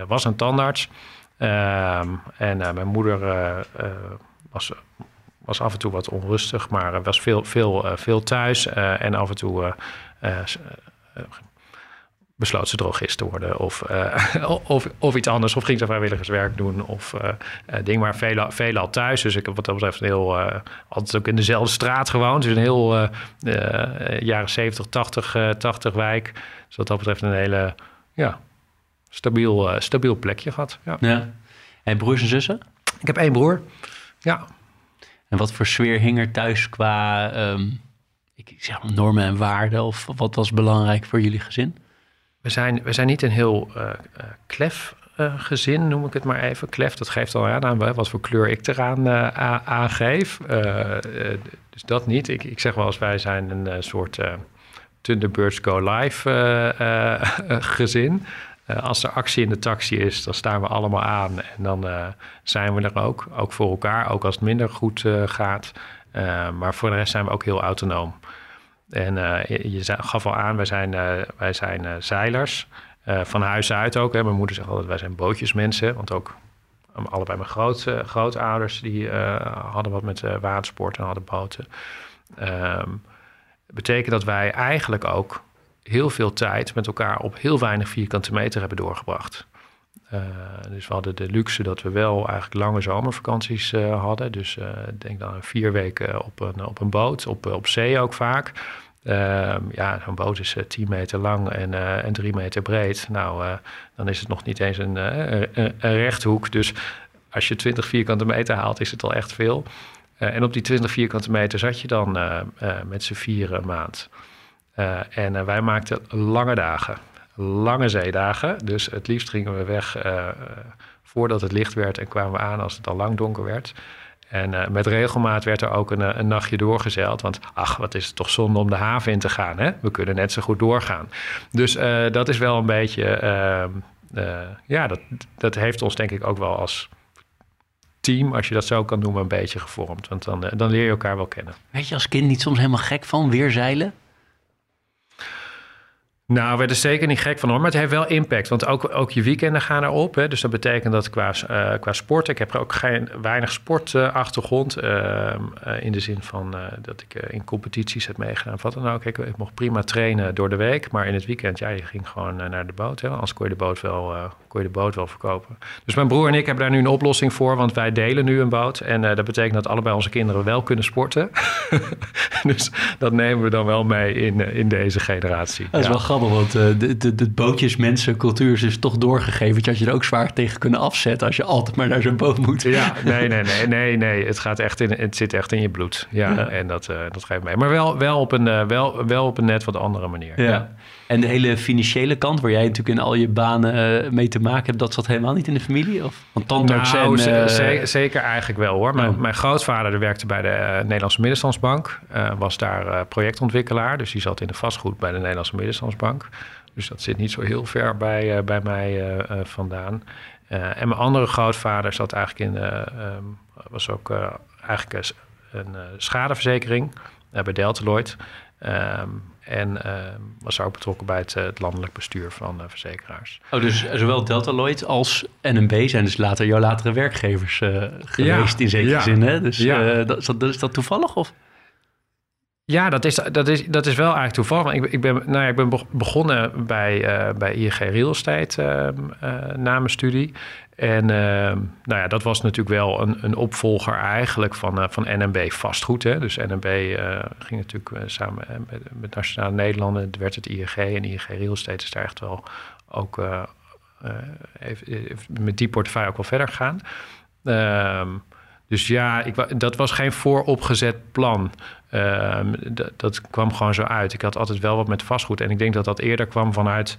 was een tandarts. Ehm, en mijn moeder was, was af en toe wat onrustig, maar was veel, veel, veel thuis. en af en toe besloot ze drogist te worden of, *laughs* uh, of, of iets anders. Of ging ze vrijwilligerswerk doen of uh, ding. Maar veel, veel al thuis. Dus ik heb wat dat betreft heel, altijd ook in dezelfde straat gewoond. Dus een heel jaren 70, 80, 80 wijk. Dus wat dat betreft een hele ja, stabiel, stabiel plekje gehad. Ja. ja. En broers en zussen? Ik heb één broer, ja. En wat voor sfeer hing er thuis qua... Um, ik zeg normen en waarden? Of wat was belangrijk voor jullie gezin? We zijn, we zijn niet een heel uh, klef uh, gezin, noem ik het maar even. Klef, dat geeft al aan wat voor kleur ik eraan uh, aangeef. dus dat niet. Ik, ik zeg wel eens, wij zijn een soort Thunderbirds Go Live *laughs* gezin. als er actie in de taxi is, dan staan we allemaal aan. En dan zijn we er ook, ook voor elkaar, ook als het minder goed gaat. maar voor de rest zijn we ook heel autonoom. En uh, je, gaf al aan, wij zijn, uh, wij zijn uh, zeilers. van huis uit ook. Hè. Mijn moeder zegt altijd, wij zijn bootjesmensen. Want ook um, allebei mijn groot, grootouders... die hadden wat met watersport en hadden boten. Um, betekent dat wij eigenlijk ook heel veel tijd met elkaar... op heel weinig vierkante meter hebben doorgebracht. Uh, dus we hadden de luxe dat we wel eigenlijk lange zomervakanties uh, hadden. Dus uh, denk dan vier weken op een, op een boot, op, op zee ook vaak. Ehm, ja, zo'n boot is 10 meter lang en, en 3 meter breed. Nou, dan is het nog niet eens een, een, een, rechthoek. Dus als je 20 vierkante meter haalt, is het al echt veel. en op die 20 vierkante meter zat je dan met z'n vieren maand. en wij maakten lange dagen lange zeedagen. Dus het liefst gingen we weg uh, voordat het licht werd en kwamen we aan als het al lang donker werd. En uh, met regelmaat werd er ook een, een, nachtje doorgezeild. Want ach, wat is het toch zonde om de haven in te gaan. Hè? We kunnen net zo goed doorgaan. Dus dat is wel een beetje... Ehm, ja, dat, dat heeft ons denk ik ook wel als team, als je dat zo kan noemen, een beetje gevormd. Want dan, dan leer je elkaar wel kennen. Weet je als kind niet soms helemaal gek van weerzeilen? Nou, we werden zeker niet gek van hoor, maar het heeft wel impact. Want ook, ook je weekenden gaan erop. Hè. Dus dat betekent dat qua, uh, qua sport... Ik heb ook geen, weinig sportachtergrond. Uh, in de zin van dat ik in competities heb meegedaan. Wat dan ook. Ik, ik, mocht prima trainen door de week. Maar in het weekend, ja, je ging gewoon naar de boot. Hè. Anders kon je de boot, wel, kon je de boot wel verkopen. Dus mijn broer en ik hebben daar nu een oplossing voor. Want wij delen nu een boot. En dat betekent dat allebei onze kinderen wel kunnen sporten. *laughs* dus dat nemen we dan wel mee in, in deze generatie. Dat is ja. wel grappig want uh, de, de, de bootjes, mensen, cultuur is dus toch doorgegeven. Je had je er ook zwaar tegen kunnen afzetten als je altijd maar naar zo'n boot moet. Ja, *laughs* nee, nee, nee, nee, nee. Het, gaat echt in, het zit echt in je bloed. Ja, ja. en dat, uh, dat geeft mee. Maar wel, wel, op een, wel, wel op een net wat andere manier. Ja. ja. En de hele financiële kant, waar jij natuurlijk in al je banen mee te maken hebt, dat zat helemaal niet in de familie? Of? Want tandarts nou, en... Zeker, zeker eigenlijk wel hoor. Mijn, oh. mijn grootvader werkte bij de Nederlandse Middenstandsbank. was daar projectontwikkelaar. Dus die zat in de vastgoed bij de Nederlandse Middenstandsbank. Dus dat zit niet zo heel ver bij, uh, bij mij vandaan. en mijn andere grootvader zat eigenlijk in, um, was ook eigenlijk een schadeverzekering bij Deltaloid. Um, en was ook betrokken bij het, het landelijk bestuur van verzekeraars. Oh, dus zowel Deltaloid als NMB zijn dus later jouw latere werkgevers geweest ja, in zekere ja, zin. Hè? Dus ja. dat, is, dat, is dat toevallig of? Ja, dat is, dat, is, dat is wel eigenlijk toevallig. Ik, ik, ben, nou ja, ik ben begonnen bij, uh, bij ING Real Estate uh, na mijn studie. En nou ja, dat was natuurlijk wel een, een opvolger eigenlijk van, van NMB vastgoed. Hè. Dus NMB ging natuurlijk samen met, met Nationale Nederlanden. Het werd het ING en ING Real Estate is daar echt wel ook heeft met die portefeuille ook wel verder gegaan. Ehm, dus ja, ik, dat was geen vooropgezet plan. Um, dat, kwam gewoon zo uit. Ik had altijd wel wat met vastgoed. En ik denk dat dat eerder kwam vanuit...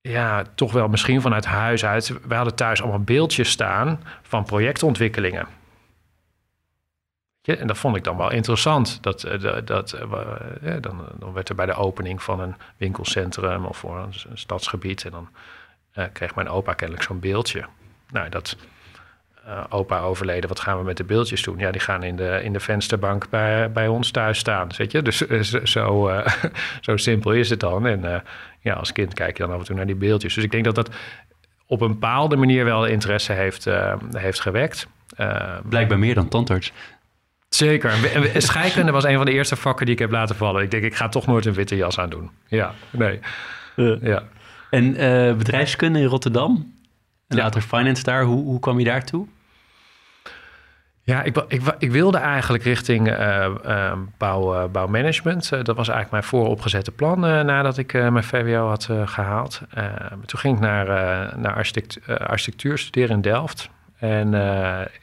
Ja, toch wel misschien vanuit huis uit. We hadden thuis allemaal beeldjes staan van projectontwikkelingen. En dat vond ik dan wel interessant. Dat, dat, dat, ja, dan, dan werd er bij de opening van een winkelcentrum... of voor een, stadsgebied... en dan uh, kreeg mijn opa kennelijk zo'n beeldje. Nou, dat uh, opa overleden, wat gaan we met de beeldjes doen? Ja, die gaan in de, in de vensterbank bij, bij ons thuis staan, weet je? Dus uh, zo, uh, *laughs* zo simpel is het dan. En ja, als kind kijk je dan af en toe naar die beeldjes. Dus ik denk dat dat op een bepaalde manier wel interesse heeft, heeft gewekt. Blijkbaar meer dan tandarts. Zeker. Scheikunde was een van de eerste vakken die ik heb laten vallen. Ik denk, ik ga toch nooit een witte jas aan doen. Ja, nee. ja. En bedrijfskunde in Rotterdam? En ja. later finance daar. Hoe, hoe kwam je daartoe? Ja, ik, ik, ik, wilde eigenlijk richting uh, uh, bouw, uh, bouwmanagement. dat was eigenlijk mijn vooropgezette plan nadat ik mijn VWO had gehaald. toen ging ik naar, naar architect, architectuur studeren in Delft. En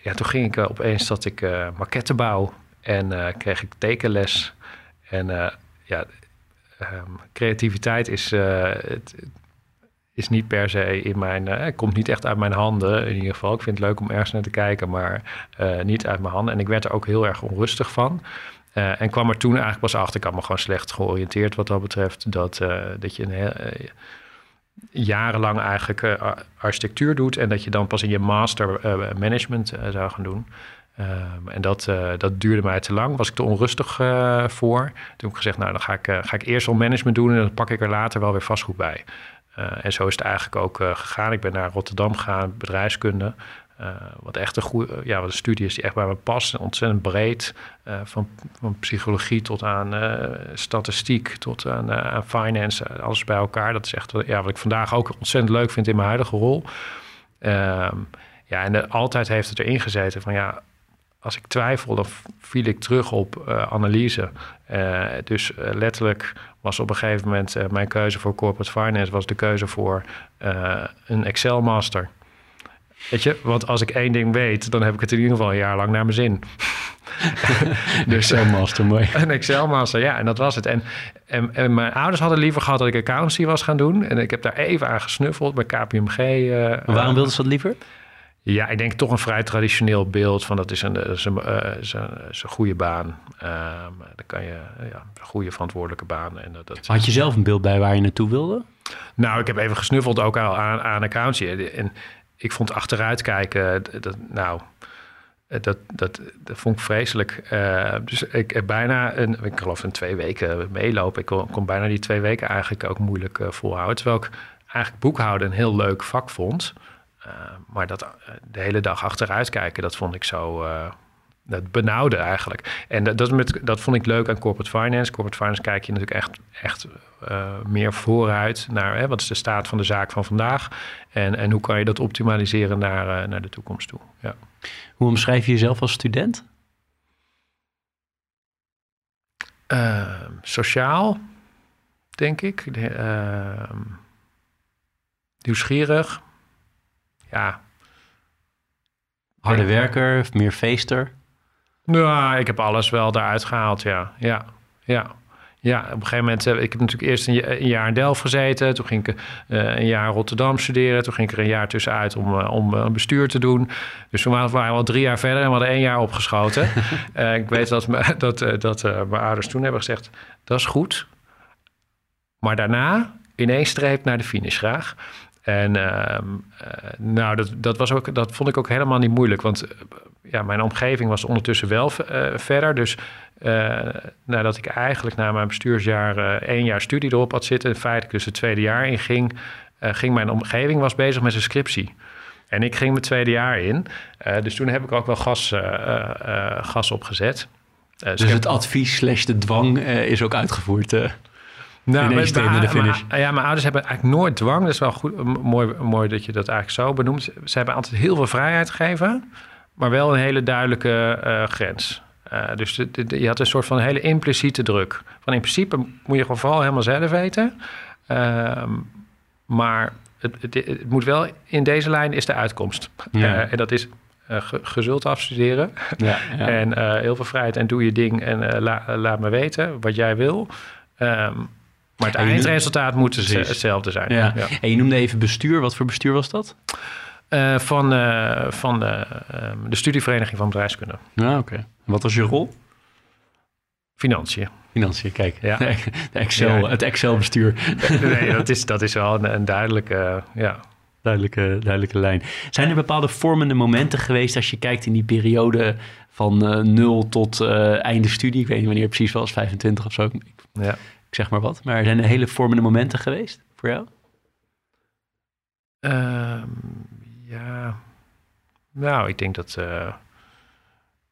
ja, toen ging ik opeens dat ik maquetten bouw en kreeg ik tekenles. En ja, um, creativiteit is, het, is niet per se in mijn. Uh, komt niet echt uit mijn handen. In ieder geval. Ik vind het leuk om ergens naar te kijken, maar uh, niet uit mijn handen. En ik werd er ook heel erg onrustig van. Uh, en kwam er toen eigenlijk pas achter. Ik had me gewoon slecht georiënteerd wat dat betreft. Dat, dat je een heel, jarenlang eigenlijk architectuur doet. En dat je dan pas in je master management zou gaan doen. Um, en dat, dat duurde mij te lang. Was ik te onrustig voor. Toen heb ik gezegd, nou dan ga ik, ga ik eerst al management doen. En dan pak ik er later wel weer vastgoed bij. Uh, en zo is het eigenlijk ook uh, gegaan. Ik ben naar Rotterdam gegaan, bedrijfskunde. Uh, wat echt een goede, ja, wat studie is die echt bij me past. Ontzettend breed. van, van psychologie tot aan statistiek, tot aan, aan finance, alles bij elkaar. Dat is echt ja, wat ik vandaag ook ontzettend leuk vind in mijn huidige rol. Ehm, ja, en altijd heeft het erin gezeten van ja, als ik twijfel, dan viel ik terug op analyse. dus letterlijk was op een gegeven moment mijn keuze voor corporate finance was de keuze voor een Excel master. Weet je, want als ik één ding weet, dan heb ik het in ieder geval een jaar lang naar mijn zin. *laughs* dus Excel master, mooi. *laughs* Een Excel master, ja, en dat was het. En, en, en, mijn ouders hadden liever gehad dat ik accountancy was gaan doen. En ik heb daar even aan gesnuffeld bij KPMG. Waarom wilden ze dat liever? Ja, ik denk toch een vrij traditioneel beeld van dat is een, dat is een, uh, is een, is een goede baan. Um, dan kan je ja, een goede verantwoordelijke baan. En dat, dat Had je zelf een beeld bij waar je naartoe wilde? Nou, ik heb even gesnuffeld ook al aan, aan accountie. En ik vond achteruit kijken, dat, nou, dat, dat, dat vond ik vreselijk. dus ik heb bijna, een, ik geloof een twee weken meelopen. Ik kon, kon bijna die twee weken eigenlijk ook moeilijk volhouden. Terwijl ik eigenlijk boekhouden een heel leuk vak vond. Maar dat de hele dag achteruit kijken, dat vond ik zo dat benauwde eigenlijk. En dat, dat, met, dat vond ik leuk aan corporate finance. Corporate finance kijk je natuurlijk echt, echt uh, meer vooruit naar hè, wat is de staat van de zaak van vandaag. En, en hoe kan je dat optimaliseren naar, uh, naar de toekomst toe. Ja. Hoe omschrijf je jezelf als student? Uh, sociaal, denk ik. Ehm, nieuwsgierig. Ja. Harde werker, meer feester? Ja, ik heb alles wel eruit gehaald, ja. Ja, ja. Ja, op een gegeven moment, uh, ik heb natuurlijk eerst een, jaar in Delft gezeten. Toen ging ik uh, een jaar in Rotterdam studeren. Toen ging ik er een jaar tussenuit om, uh, om een bestuur te doen. Dus toen waren we al drie jaar verder en we hadden één jaar opgeschoten. *laughs* ik weet dat, me, *laughs* dat, dat mijn ouders toen hebben gezegd, dat is goed. Maar daarna in één streep naar de finish graag. En ehm, nou, dat, dat, was ook, dat vond ik ook helemaal niet moeilijk. Want ja, mijn omgeving was ondertussen wel uh, verder. Dus nadat ik eigenlijk na mijn bestuursjaar één jaar studie erop had zitten, in feite dus het tweede jaar in ging, ging mijn omgeving was bezig met zijn scriptie. En ik ging mijn tweede jaar in. dus toen heb ik ook wel gas, gas opgezet. dus, dus het advies slash de dwang is ook uitgevoerd. Nou, met, de finish. Maar, ja, mijn ouders hebben eigenlijk nooit dwang. Dat is wel goed, mooi, mooi dat je dat eigenlijk zo benoemt. Ze hebben altijd heel veel vrijheid gegeven maar wel een hele duidelijke uh, grens. Uh, dus de, de, je had een soort van hele impliciete druk. Van in principe moet je gewoon vooral helemaal zelf weten. Uh, maar het, het, het, moet wel in deze lijn is de uitkomst. Ja. Uh, en dat is gezult afstuderen. Ja, *laughs* ja. en heel veel vrijheid en doe je ding en la, laat me weten wat jij wil. Um, maar het eindresultaat moet hetzelfde zijn. Ja. En je noemde even bestuur. Wat voor bestuur was dat? Uh, van uh, van de, ehm, de studievereniging van bedrijfskunde. Ja, oké. Wat was je rol? Financiën. Financiën, kijk. Ja. *laughs* De Excel, Het Excel-bestuur. nee, dat is, dat is wel een, een duidelijke, ja. duidelijke, duidelijke lijn. Zijn er bepaalde vormende momenten geweest als je kijkt in die periode van nul tot einde studie? Ik weet niet wanneer het precies was, 25 of zo. Ja. Zeg maar wat. Maar zijn er hele vormende momenten geweest voor jou? Ehm, ja, nou, ik denk dat uh,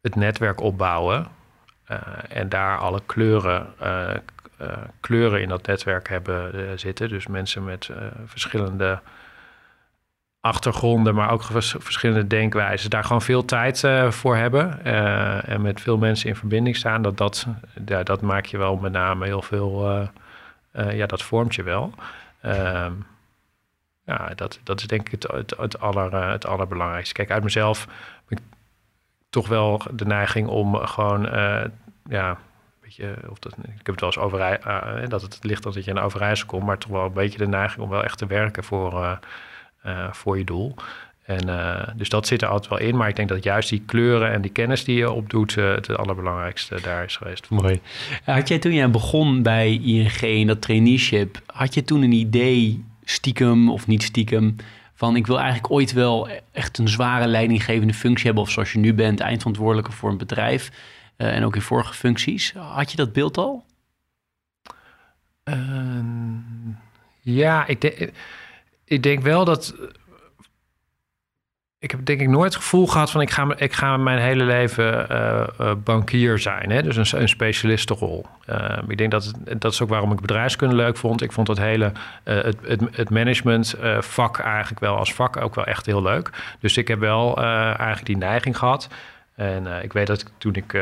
het netwerk opbouwen uh, en daar alle kleuren, uh, kleuren in dat netwerk hebben zitten. Dus mensen met verschillende achtergronden, maar ook verschillende denkwijzen, daar gewoon veel tijd voor hebben en met veel mensen in verbinding staan. Dat, dat, ja, dat maak je wel met name heel veel, ja, dat vormt je wel. Ehm, ja, dat, dat is denk ik het, het, aller, eh, het allerbelangrijkste. Kijk, uit mezelf heb ik toch wel de neiging om gewoon, ja, beetje, of dat, ik heb het wel eens over, dat het ligt dat je in Overijssel komt, maar toch wel een beetje de neiging om wel echt te werken voor, voor je doel. En dus dat zit er altijd wel in. Maar ik denk dat juist die kleuren en die kennis die je opdoet, het allerbelangrijkste daar is geweest. Mooi. Had jij toen jij begon bij ING in dat traineeship, had je toen een idee stiekem of niet stiekem. Van ik wil eigenlijk ooit wel echt een zware leidinggevende functie hebben. Of zoals je nu bent, eindverantwoordelijke voor een bedrijf. Uh, en ook in vorige functies. Had je dat beeld al? Uh, ja, ik, de, ik denk wel dat ik heb denk ik nooit het gevoel gehad van ik ga, ik ga mijn hele leven uh, bankier zijn. Hè? Dus een, een specialistenrol. Uh, ik denk dat dat is ook waarom ik bedrijfskunde leuk vond. Ik vond het hele het, het, het eigenlijk wel als vak ook wel echt heel leuk. Dus ik heb wel eigenlijk die neiging gehad. En ik weet dat toen ik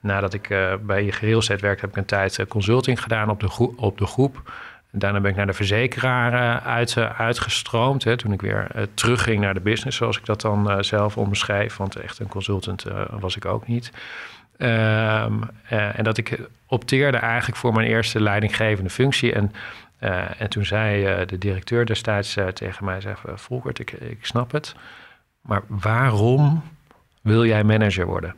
nadat ik bij je geheel werkte, heb ik een tijd consulting gedaan op de, op de groep. Daarna ben ik naar de verzekeraar uh, uit, uh, uitgestroomd. Hè, toen ik weer uh, terugging naar de business, zoals ik dat dan zelf omschrijf. Want echt een consultant was ik ook niet. Um, en dat ik opteerde eigenlijk voor mijn eerste leidinggevende functie. En, en toen zei de directeur destijds tegen mij: zei, Volkert, ik, ik snap het. Maar waarom wil jij manager worden?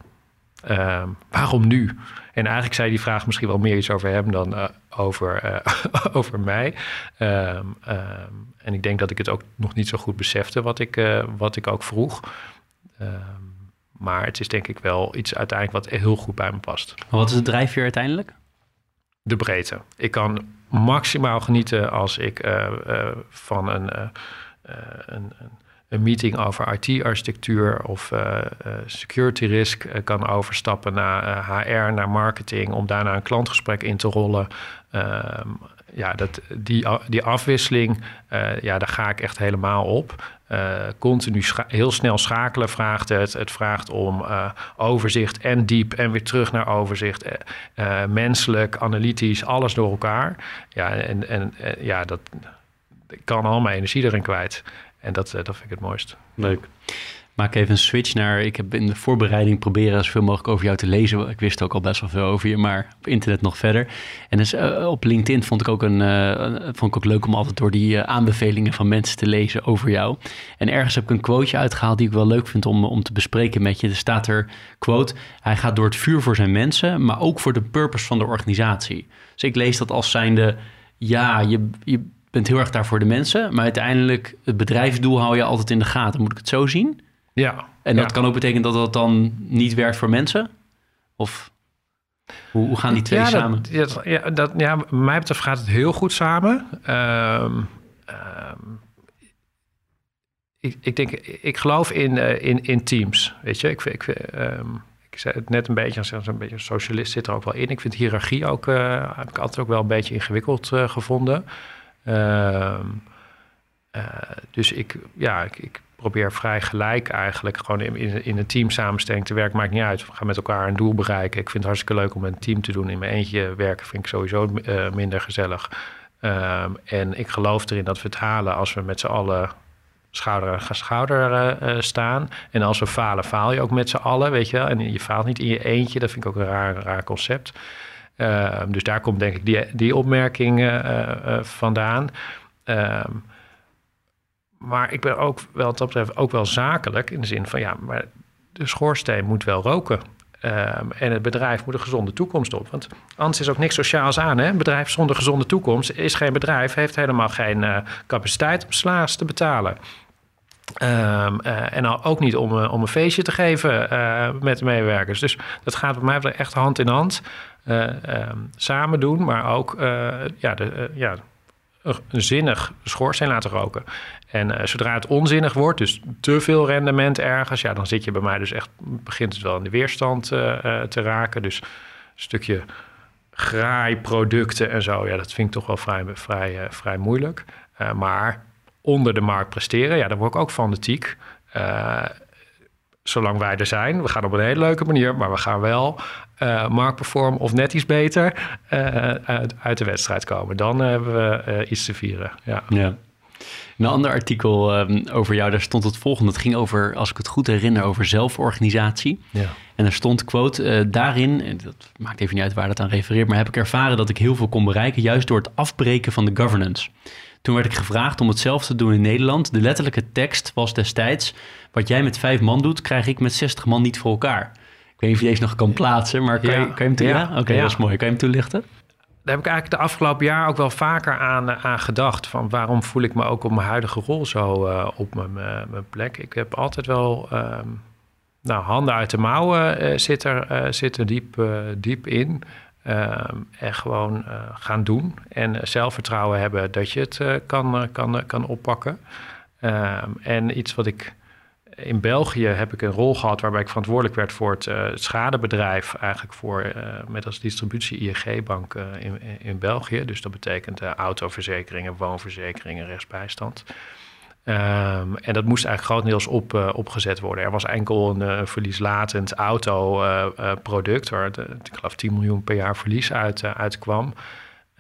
Ehm, waarom nu? En eigenlijk zei die vraag misschien wel meer iets over hem dan uh, over, uh, *laughs* over mij. Um, um, en ik denk dat ik het ook nog niet zo goed besefte wat ik, uh, wat ik ook vroeg. maar het is denk ik wel iets uiteindelijk wat heel goed bij me past. Maar wat is het drijfveer uiteindelijk? De breedte. Ik kan maximaal genieten als ik eh, eh, van een, uh, een, een, meeting over IT-architectuur of security risk kan overstappen naar HR, naar marketing, om daarna een klantgesprek in te rollen. Ehm, ja, dat, die, die afwisseling, ja, daar ga ik echt helemaal op. continu heel snel schakelen vraagt het. Het vraagt om overzicht en diep en weer terug naar overzicht. menselijk, analytisch, alles door elkaar. Ja, en, en ja, dat ik kan al mijn energie erin kwijt. En dat, dat vind ik het mooist. Leuk maak even een switch naar. Ik heb in de voorbereiding proberen zoveel mogelijk over jou te lezen. Ik wist ook al best wel veel over je, maar op internet nog verder. En dus uh, op LinkedIn vond ik ook een, uh, vond ik ook leuk om altijd door die uh, aanbevelingen van mensen te lezen over jou. En ergens heb ik een quoteje uitgehaald die ik wel leuk vind om, om te bespreken met je. Er staat er quote: Hij gaat door het vuur voor zijn mensen, maar ook voor de purpose van de organisatie. Dus ik lees dat als zijnde: ja, je, je bent heel erg daar voor de mensen, maar uiteindelijk het bedrijfsdoel hou je altijd in de gaten. Moet ik het zo zien? Ja. En dat kan ook betekenen dat dat dan niet werkt voor mensen? Of hoe, hoe gaan die twee samen? Dat, ja, dat, ja, mij betreft gaat het heel goed samen. Ehm, ehm, ik, ik, denk, ik geloof in, uh, in, in teams. Weet je, ik, ik, um, ik zei het net een beetje, als een beetje socialist zit er ook wel in. Ik vind hiërarchie ook, uh, heb ik altijd ook wel een beetje ingewikkeld uh, gevonden. Dus ik, ja, ik, ik probeer vrij gelijk eigenlijk gewoon in, in een team samenstelling te werken. Maakt niet uit. We gaan met elkaar een doel bereiken. Ik vind het hartstikke leuk om een team te doen. In mijn eentje werken vind ik sowieso uh, minder gezellig. Um, en ik geloof erin dat we het halen als we met z'n allen schouder aan schouder uh, staan. En als we falen, faal je ook met z'n allen, weet je wel. En je faalt niet in je eentje. Dat vind ik ook een raar, raar concept. Uh, dus daar komt denk ik die, die opmerking uh, vandaan. Ehm, maar ik ben ook wel dat betreft ook wel zakelijk in de zin van ja, maar de schoorsteen moet wel roken. Um, en het bedrijf moet een gezonde toekomst op. Want anders is ook niks sociaals aan. Hè? Een bedrijf zonder gezonde toekomst is geen bedrijf, heeft helemaal geen uh, capaciteit om slaas te betalen. Um, uh, en ook niet om, uh, om een feestje te geven met de medewerkers. Dus dat gaat bij mij echt hand in hand um, samen doen, maar ook ja, de, ja, een zinnig schoorsteen laten roken. En zodra het onzinnig wordt, dus te veel rendement ergens, ja, dan zit je bij mij dus echt, begint het wel in de weerstand te raken. Dus een stukje graaiproducten en zo, ja, dat vind ik toch wel vrij, vrij, vrij moeilijk. maar onder de markt presteren, ja, daar word ik ook fanatiek. zolang wij er zijn, we gaan op een hele leuke manier, maar we gaan wel uh, marktperform of net iets beter uit, uit, de wedstrijd komen. Dan hebben we iets te vieren. Ja. ja. Een ander artikel um, over jou, daar stond het volgende. Het ging over, als ik het goed herinner, over zelforganisatie. Ja. En er stond, quote, uh, daarin, dat maakt even niet uit waar dat aan refereert, maar heb ik ervaren dat ik heel veel kon bereiken, juist door het afbreken van de governance. Toen werd ik gevraagd om hetzelfde te doen in Nederland. De letterlijke tekst was destijds, wat jij met vijf man doet, krijg ik met 60 man niet voor elkaar. Ik weet niet of je deze nog kan plaatsen, maar kan, je, kan je hem toelichten? Ja, oké, dat is mooi. Kan je hem toelichten? daar heb ik eigenlijk de afgelopen jaar ook wel vaker aan, eh, aan gedacht. Van waarom voel ik me ook op mijn huidige rol zo uh, op mijn, mijn, plek? Ik heb altijd wel um, nou, handen uit de mouwen uh, zit, er, zit er diep, diep in. Um, en gewoon gaan doen. En zelfvertrouwen hebben dat je het kan, kan, kan oppakken. Um, en iets wat ik in België heb ik een rol gehad waarbij ik verantwoordelijk werd voor het, schadebedrijf, eigenlijk voor met als distributie ING-bank in, in België. Dus dat betekent autoverzekeringen, woonverzekeringen, rechtsbijstand. Um, en dat moest eigenlijk grotendeels op, opgezet worden. Er was enkel een verlieslatend autoproduct, waar ik geloof 10 miljoen per jaar verlies uit, uitkwam.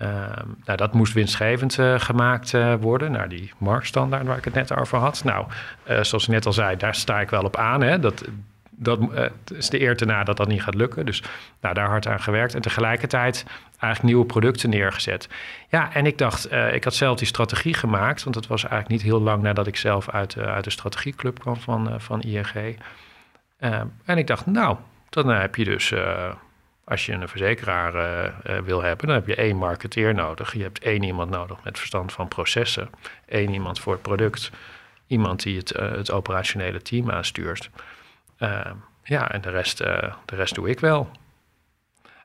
Ehm, nou, dat moest winstgevend uh, gemaakt uh, worden. Nou, die marktstandaard waar ik het net over had. Nou, uh, zoals ik net al zei, daar sta ik wel op aan. Hè. Dat, dat is de eer te na dat dat niet gaat lukken. Dus nou, daar hard aan gewerkt. En tegelijkertijd eigenlijk nieuwe producten neergezet. Ja, en ik dacht, ik had zelf die strategie gemaakt. Want het was eigenlijk niet heel lang nadat ik zelf uit, uit de strategieclub kwam van, van ING. En ik dacht, nou, dan heb je dus als je een verzekeraar uh, wil hebben, dan heb je één marketeer nodig. Je hebt één iemand nodig met verstand van processen. één iemand voor het product. Iemand die het, uh, het operationele team aanstuurt. Ja, en de rest, de rest doe ik wel.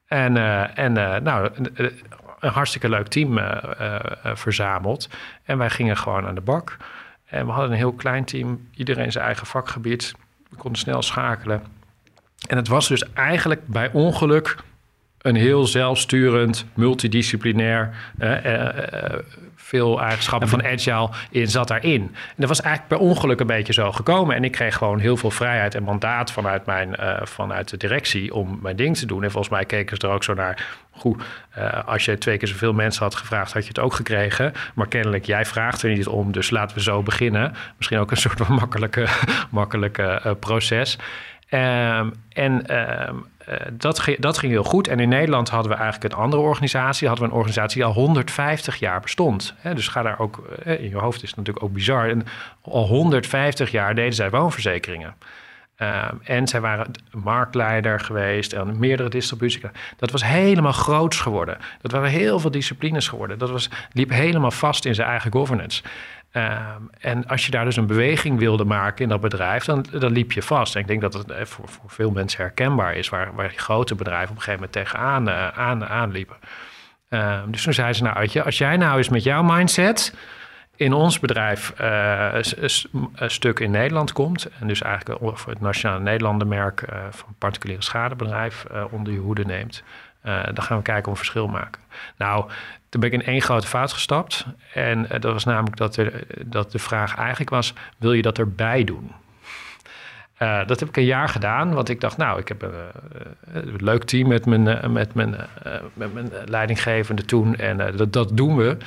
En, en nou, een hartstikke leuk team verzameld. En wij gingen gewoon aan de bak. En we hadden een heel klein team, iedereen zijn eigen vakgebied. We konden snel schakelen. En het was dus eigenlijk bij ongeluk een heel zelfsturend, multidisciplinair, eh, eh, veel eigenschappen van agile in zat daarin. En dat was eigenlijk per ongeluk een beetje zo gekomen. En ik kreeg gewoon heel veel vrijheid en mandaat vanuit, mijn, uh, vanuit de directie om mijn ding te doen. En volgens mij keken ze er ook zo naar. Goed, als je twee keer zoveel mensen had gevraagd, had je het ook gekregen. Maar kennelijk, jij vraagt er niet om, dus laten we zo beginnen. Misschien ook een soort van *laughs* makkelijke, makkelijke proces. Um, en um, uh, dat, dat ging heel goed. En in Nederland hadden we eigenlijk een andere organisatie. Hadden we een organisatie die al 150 jaar bestond. Dus ga daar ook, uh, in je hoofd is het natuurlijk ook bizar. En al 150 jaar deden zij woonverzekeringen. Um, en zij waren marktleider geweest en meerdere distributie. Dat was helemaal groots geworden. Dat waren heel veel disciplines geworden. Dat was, liep helemaal vast in zijn eigen governance. Ehm, en als je daar dus een beweging wilde maken in dat bedrijf, dan, dan liep je vast. En ik denk dat het eh, voor, voor veel mensen herkenbaar is, waar, waar grote bedrijven op een gegeven moment tegenaan uh, aan, aanliepen. Um, dus toen zei ze, nou, als jij nou eens met jouw mindset in ons bedrijf uh, een stuk in Nederland komt, en dus eigenlijk voor het Nationale Nederlandenmerk uh, van particuliere schadebedrijf onder je hoede neemt, dan gaan we kijken of we verschil maken. Nou, toen ben ik in één grote fout gestapt. En eh, dat was namelijk dat, er, dat de vraag eigenlijk was: wil je dat erbij doen? Uh, dat heb ik een jaar gedaan, want ik dacht, nou, ik heb een, leuk team met mijn, met mijn, met mijn leidinggevende toen en dat, dat doen we.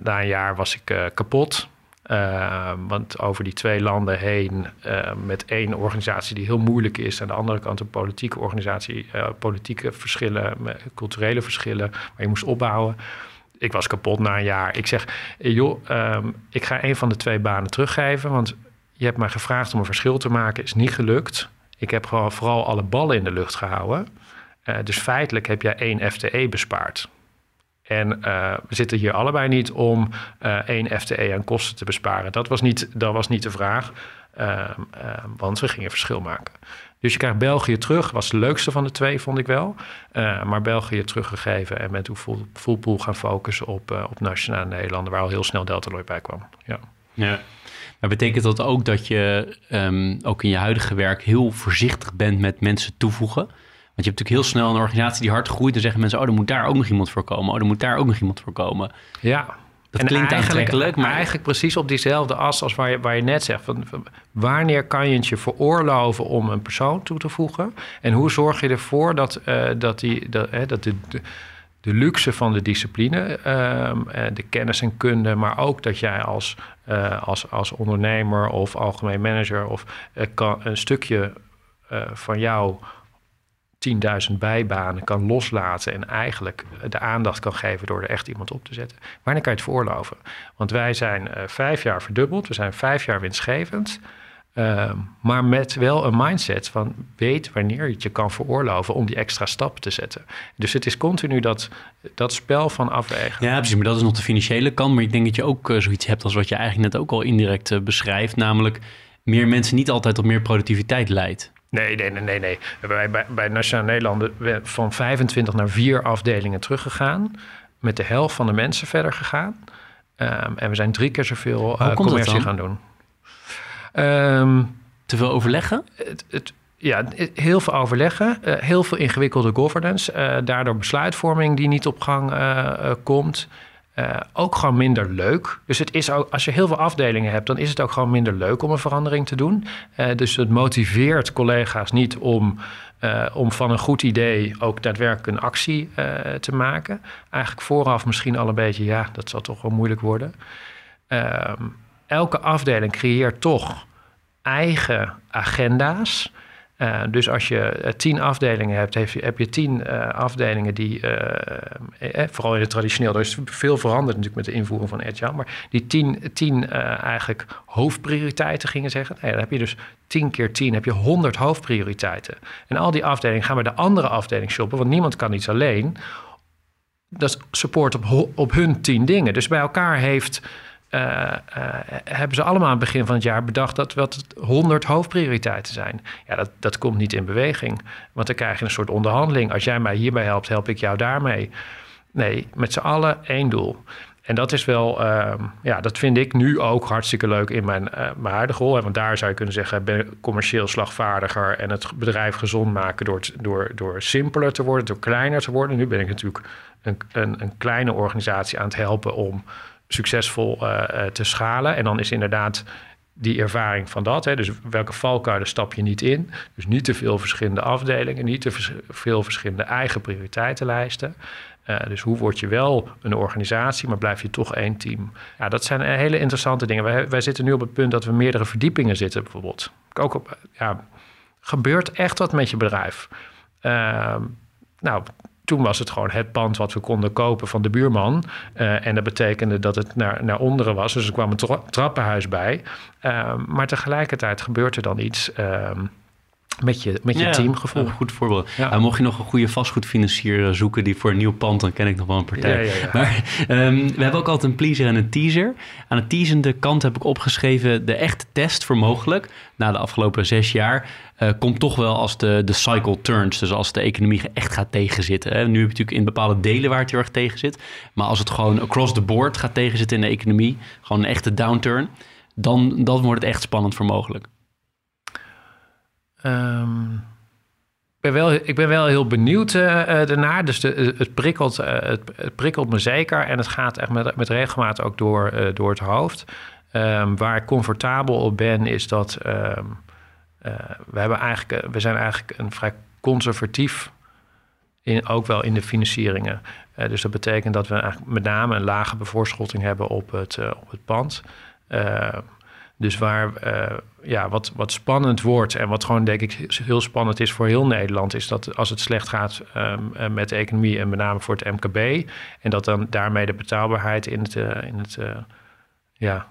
na een jaar was ik kapot. Uh, want over die twee landen heen, uh, met één organisatie die heel moeilijk is, aan de andere kant een politieke organisatie, uh, politieke verschillen, culturele verschillen, waar je moest opbouwen. Ik was kapot na een jaar. Ik zeg, joh, um, ik ga een van de twee banen teruggeven, want je hebt mij gevraagd om een verschil te maken, is niet gelukt. Ik heb gewoon vooral alle ballen in de lucht gehouden. dus feitelijk heb jij één FTE bespaard. En uh, we zitten hier allebei niet om uh, één FTE aan kosten te besparen. Dat was niet, dat was niet de vraag, uh, want we gingen verschil maken. Dus je krijgt België terug, was de leukste van de twee, vond ik wel. maar België teruggegeven en met hoe full, full pool gaan focussen op, op nationale Nederlanden, waar al heel snel Deltaloid bij kwam. Ja. ja. Maar betekent dat ook dat je um, ook in je huidige werk heel voorzichtig bent met mensen toevoegen? Want je hebt natuurlijk heel snel een organisatie die hard groeit. Dan zeggen mensen, oh, er moet daar ook nog iemand voor komen. Oh, er moet daar ook nog iemand voor komen. Ja, dat en klinkt aantrekkelijk, maar eigenlijk precies op diezelfde as als waar je, waar je net zegt. Van, wanneer kan je het je veroorloven om een persoon toe te voegen? En hoe zorg je ervoor dat, uh, dat, die, dat, dat de, de, de, luxe van de discipline, uh, de kennis en kunde, maar ook dat jij als, als, als ondernemer of algemeen manager of kan, een stukje van jou 10.000 bijbanen kan loslaten en eigenlijk de aandacht kan geven door er echt iemand op te zetten. Wanneer kan je het veroorloven? Want wij zijn uh, vijf jaar verdubbeld, we zijn vijf jaar winstgevend. Uh, maar met wel een mindset van weet wanneer je het je kan veroorloven om die extra stap te zetten. Dus het is continu dat, dat spel van afwegen. Ja, precies. Maar dat is nog de financiële kant. Maar ik denk dat je ook uh, zoiets hebt als wat je eigenlijk net ook al indirect uh, beschrijft. Namelijk meer mensen niet altijd tot meer productiviteit leidt. Nee, nee, nee, nee. nee. Bij, bij, bij Nationaal Nederland van 25 naar 4 afdelingen teruggegaan. Met de helft van de mensen verder gegaan. Um, en we zijn drie keer zoveel uh, commercie gaan doen. Um, Te veel overleggen? Het, het, ja, heel veel overleggen. Uh, heel veel ingewikkelde governance. Uh, daardoor besluitvorming die niet op gang komt. Uh, ook gewoon minder leuk. Dus het is ook, als je heel veel afdelingen hebt, dan is het ook gewoon minder leuk om een verandering te doen. Uh, dus het motiveert collega's niet om, uh, om van een goed idee ook daadwerkelijk een actie te maken. Eigenlijk vooraf misschien al een beetje, ja, dat zal toch wel moeilijk worden. Ehm, elke afdeling creëert toch eigen agenda's. Uh, dus als je uh, tien afdelingen hebt, heb je, tien uh, afdelingen die, vooral in het traditioneel, er is veel veranderd natuurlijk met de invoering van Agile, maar die tien, tien eigenlijk hoofdprioriteiten gingen zeggen. Nee, dan heb je dus tien keer tien, heb je honderd hoofdprioriteiten. En al die afdelingen gaan bij de andere afdeling shoppen, want niemand kan iets alleen. Dat support op, op hun tien dingen. Dus bij elkaar heeft eh, eh, hebben ze allemaal aan het begin van het jaar bedacht dat wat 100 hoofdprioriteiten zijn. Ja, dat, dat komt niet in beweging. Want dan krijg je een soort onderhandeling. Als jij mij hierbij helpt, help ik jou daarmee. Nee, met z'n allen één doel. En dat is wel, ehm, ja, dat vind ik nu ook hartstikke leuk in mijn, uh, mijn huidige rol. Want daar zou je kunnen zeggen, ben commercieel slagvaardiger en het bedrijf gezond maken door, door, door simpeler te worden, door kleiner te worden. Nu ben ik natuurlijk een, een, een kleine organisatie aan het helpen om succesvol uh, te schalen. En dan is inderdaad die ervaring van dat. Hè, dus welke valkuilen stap je niet in? Dus niet te veel verschillende afdelingen, niet te veel verschillende eigen prioriteitenlijsten. Uh, dus hoe word je wel een organisatie, maar blijf je toch één team? Ja, dat zijn hele interessante dingen. Wij, wij zitten nu op het punt dat we meerdere verdiepingen zitten, bijvoorbeeld. Ook op, ja, gebeurt echt wat met je bedrijf. Uh, nou, toen was het gewoon het pand wat we konden kopen van de buurman. Uh, en dat betekende dat het naar, naar onderen was. Dus er kwam een tra trappenhuis bij. Uh, maar tegelijkertijd gebeurt er dan iets. Uh, met je, met je ja, teamgevoel. Een goed voorbeeld. Ja. Uh, mocht je nog een goede vastgoedfinancier zoeken die voor een nieuw pand, dan ken ik nog wel een partij. Ja, maar um, we hebben ook altijd een pleaser en een teaser. Aan de teasende kant heb ik opgeschreven de echte test voor mogelijk. Na de afgelopen zes jaar uh, komt toch wel als de, de cycle turns. Dus als de economie echt gaat tegenzitten. Hè. Nu heb je natuurlijk in bepaalde delen waar het heel erg tegen zit. Maar als het gewoon across the board gaat tegenzitten in de economie, gewoon een echte downturn, dan, dan wordt het echt spannend voor mogelijk. Um, ik, ben wel, ik ben wel heel benieuwd daarnaar. Dus de, het, prikkelt, het, prikkelt me zeker. En het gaat echt met, met regelmaat ook door, door het hoofd. Um, waar ik comfortabel op ben, is dat um, we, hebben eigenlijk, we zijn eigenlijk een vrij conservatief in, ook wel in de financieringen. Dus dat betekent dat we eigenlijk met name een lage bevoorschotting hebben op het, op het pand. Dus waar uh, ja, wat, wat spannend wordt en wat gewoon denk ik heel spannend is voor heel Nederland, is dat als het slecht gaat um, met de economie en met name voor het MKB, en dat dan daarmee de betaalbaarheid in het, uh, in het ja,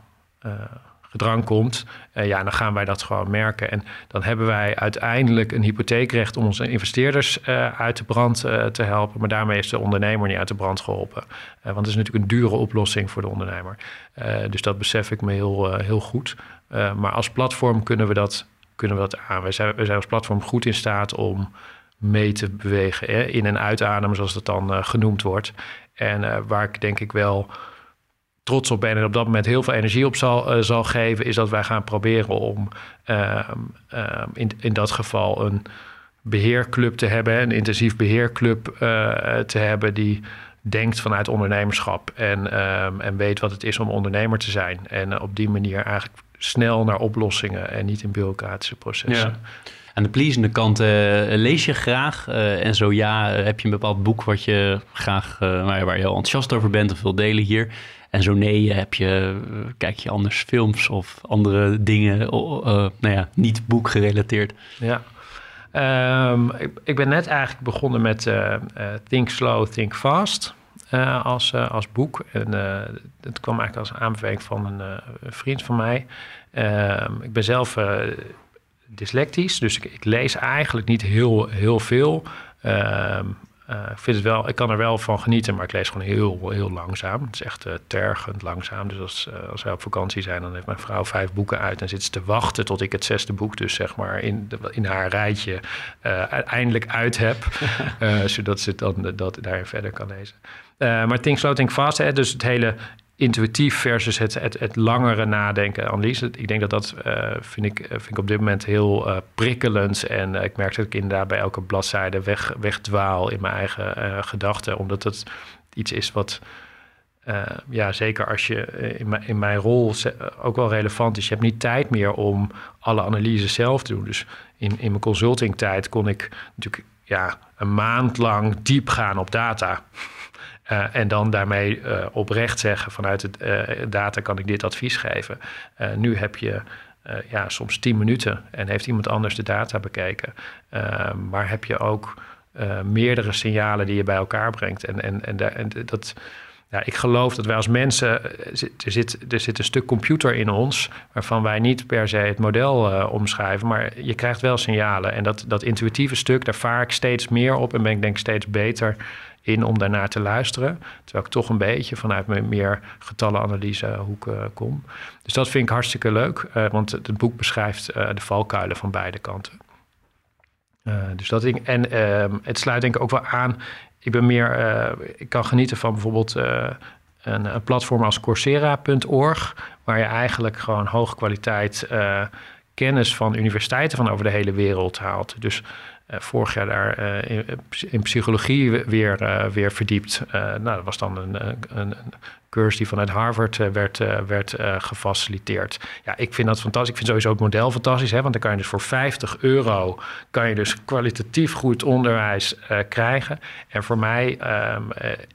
gedrang komt, ja, dan gaan wij dat gewoon merken. En dan hebben wij uiteindelijk een hypotheekrecht om onze investeerders uit de brand te helpen, maar daarmee is de ondernemer niet uit de brand geholpen. want het is natuurlijk een dure oplossing voor de ondernemer. dus dat besef ik me heel, heel goed. Maar als platform kunnen we dat, kunnen we dat aan. We zijn, zijn als platform goed in staat om mee te bewegen. Hè? In- en uitademen, zoals dat dan genoemd wordt. En waar ik denk ik wel trots op ben en op dat moment heel veel energie op zal, zal geven, is dat wij gaan proberen om ehm, in, in dat geval een beheerclub te hebben, een intensief beheerclub te hebben die denkt vanuit ondernemerschap en, um, en weet wat het is om ondernemer te zijn. En op die manier eigenlijk snel naar oplossingen en niet in bureaucratische processen. Ja. Aan de pleasende kant lees je graag. En zo ja, heb je een bepaald boek wat je graag, waar je heel enthousiast over bent of wil delen hier. En zo nee, heb je, kijk je anders films of andere dingen, nou ja, niet boek gerelateerd. Ja. Um, ik, ben net eigenlijk begonnen met Think Slow, Think Fast. Uh, als, uh, als boek. En uh, het kwam eigenlijk als aanbeveling van een, vriend van mij. Ehm, ik ben zelf dyslectisch, dus ik, ik, lees eigenlijk niet heel, heel veel. Ehm, ik, vind het wel, ik kan er wel van genieten, maar ik lees gewoon heel, heel langzaam. Het is echt tergend langzaam. Dus als, als wij op vakantie zijn, dan heeft mijn vrouw vijf boeken uit... en zit ze te wachten tot ik het zesde boek dus zeg maar in, de, in haar rijtje uiteindelijk uit heb. *laughs* zodat ze dan dat daarin verder kan lezen. Uh, maar think slow, think fast. Hè, dus het hele intuïtief versus het, het, langere nadenken, analyse. Ik denk dat dat uh, vind, ik, vind ik op dit moment heel uh, prikkelend. En ik merk dat ik inderdaad bij elke bladzijde weg, wegdwaal in mijn eigen gedachten. Omdat het iets is wat... ja, zeker als je in, mijn, in mijn rol ook wel relevant is. Je hebt niet tijd meer om alle analyses zelf te doen. Dus in, in mijn consultingtijd kon ik natuurlijk ja, een maand lang diep gaan op data. Uh, en dan daarmee uh, oprecht zeggen vanuit het uh, data kan ik dit advies geven. nu heb je ja, soms tien minuten en heeft iemand anders de data bekeken. maar heb je ook meerdere signalen die je bij elkaar brengt. En, en, en, en dat, ja, ik geloof dat wij als mensen, er zit, er zit een stuk computer in ons, waarvan wij niet per se het model omschrijven, maar je krijgt wel signalen. En dat, dat intuïtieve stuk, daar vaar ik steeds meer op en ben ik denk steeds beter in om daarnaar te luisteren. Terwijl ik toch een beetje vanuit mijn meer getallenanalysehoek uh, kom. Dus dat vind ik hartstikke leuk, uh, want het boek beschrijft uh, de valkuilen van beide kanten. dus dat ding. En ehm, het sluit denk ik ook wel aan. Ik ben meer, ik kan genieten van bijvoorbeeld een, platform als Coursera.org, waar je eigenlijk gewoon hoge kwaliteit kennis van universiteiten van over de hele wereld haalt. Dus vorig jaar daar uh, in, in, psychologie weer, uh, weer verdiept. nou, dat was dan een, een, een, cursus die vanuit Harvard werd, werd gefaciliteerd. Ja, ik vind dat fantastisch. Ik vind sowieso het model fantastisch, hè, want dan kan je dus voor 50 euro kan je dus kwalitatief goed onderwijs krijgen. En voor mij um,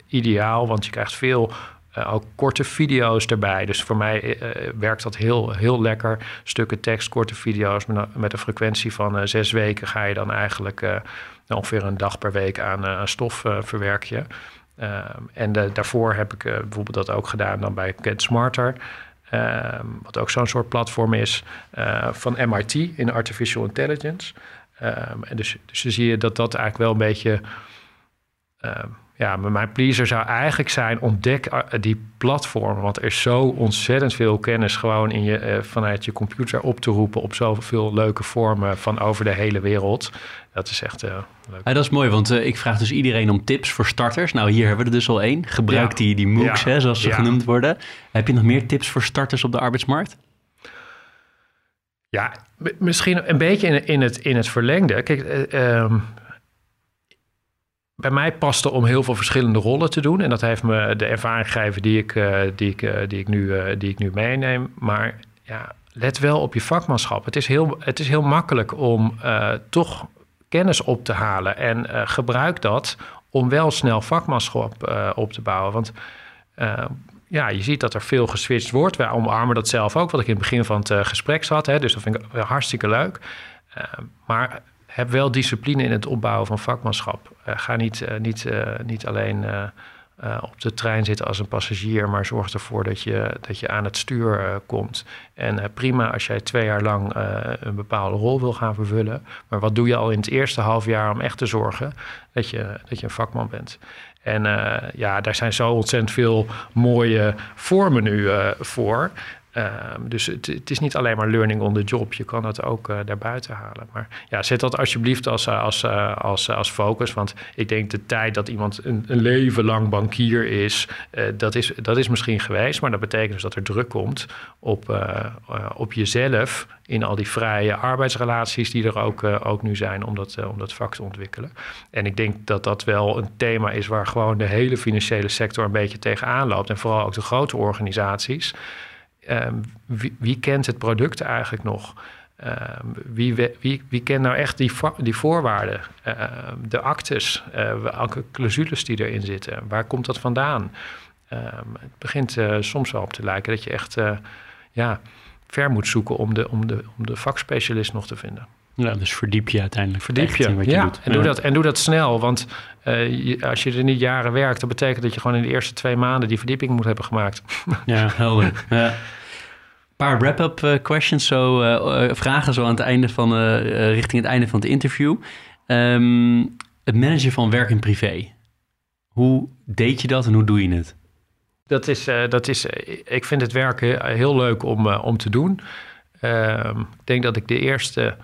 ideaal, want je krijgt veel uh, ook korte video's erbij. Dus voor mij uh, werkt dat heel, heel lekker. Stukken tekst, korte video's met, met een frequentie van zes weken ga je dan eigenlijk ongeveer een dag per week aan, stof verwerk je. Ehm, en daarvoor heb ik bijvoorbeeld dat ook gedaan dan bij Get Smarter. Ehm, wat ook zo'n soort platform is van MIT in Artificial Intelligence. Ehm, en dus, dus dan zie je dat dat eigenlijk wel een beetje ja, maar mijn pleaser zou eigenlijk zijn: ontdek eh, die platform. Want er is zo ontzettend veel kennis gewoon in je, uh, vanuit je computer op te roepen op zoveel leuke vormen van over de hele wereld. Dat is echt uh, leuk. Ja, dat is mooi, want ik vraag dus iedereen om tips voor starters. Nou, hier hebben we er dus al één. Gebruik die, die MOOCs, hè, zoals ze genoemd worden. Heb je nog meer tips voor starters op de arbeidsmarkt? Ja, misschien een beetje in, in, het, in het verlengde. Kijk, uh, bij mij paste om heel veel verschillende rollen te doen. En dat heeft me de ervaring gegeven die ik, uh, die ik, uh, die ik, nu, uh, die ik nu meeneem. Maar ja, let wel op je vakmanschap. Het is heel, het is heel makkelijk om toch kennis op te halen. En gebruik dat om wel snel vakmanschap op te bouwen. Want ja, je ziet dat er veel geswitcht wordt. Wij omarmen dat zelf ook, wat ik in het begin van het gesprek zat. Hè, dus dat vind ik hartstikke leuk. maar heb wel discipline in het opbouwen van vakmanschap. Uh, ga niet, uh, niet, uh, niet alleen op de trein zitten als een passagier, maar zorg ervoor dat je, dat je aan het stuur komt. En prima als jij twee jaar lang een bepaalde rol wil gaan vervullen. Maar wat doe je al in het eerste half jaar om echt te zorgen dat je, dat je een vakman bent? En ja, daar zijn zo ontzettend veel mooie vormen nu voor. Ehm, dus het, het, is niet alleen maar learning on the job. Je kan dat ook uh, daarbuiten halen. Maar ja, zet dat alsjeblieft als, eh, als, uh, als, als focus. Want ik denk de tijd dat iemand een, een leven lang bankier is, dat is, dat is misschien geweest. Maar dat betekent dus dat er druk komt op, op jezelf in al die vrije arbeidsrelaties die er ook, ook nu zijn om dat, om dat vak te ontwikkelen. En ik denk dat dat wel een thema is waar gewoon de hele financiële sector een beetje tegenaan loopt. En vooral ook de grote organisaties. Ehm, wie, wie, kent het product eigenlijk nog? Ehm, wie, wie, wie, kent nou echt die, die voorwaarden? Ehm, de actes, uh, welke clausules die erin zitten? Waar komt dat vandaan? het begint uh, soms wel op te lijken dat je echt uh, ja, ver moet zoeken om de, om, de, om de vakspecialist nog te vinden. Ja, dus verdiep je uiteindelijk. Verdiep je, wat je ja. doet. En, Doe dat, en doe dat snel, want uh, als je er niet jaren werkt... dat betekent dat je gewoon in de eerste twee maanden die verdieping moet hebben gemaakt. Ja, *laughs* helder. ja paar wrap-up uh, questions, zo, uh, vragen zo aan het einde van, richting het einde van het interview. Um, het managen van werk en privé. Hoe deed je dat en hoe doe je het? Dat is, dat is ik vind het werk heel leuk om, om te doen. Ehm, ik denk dat ik de eerste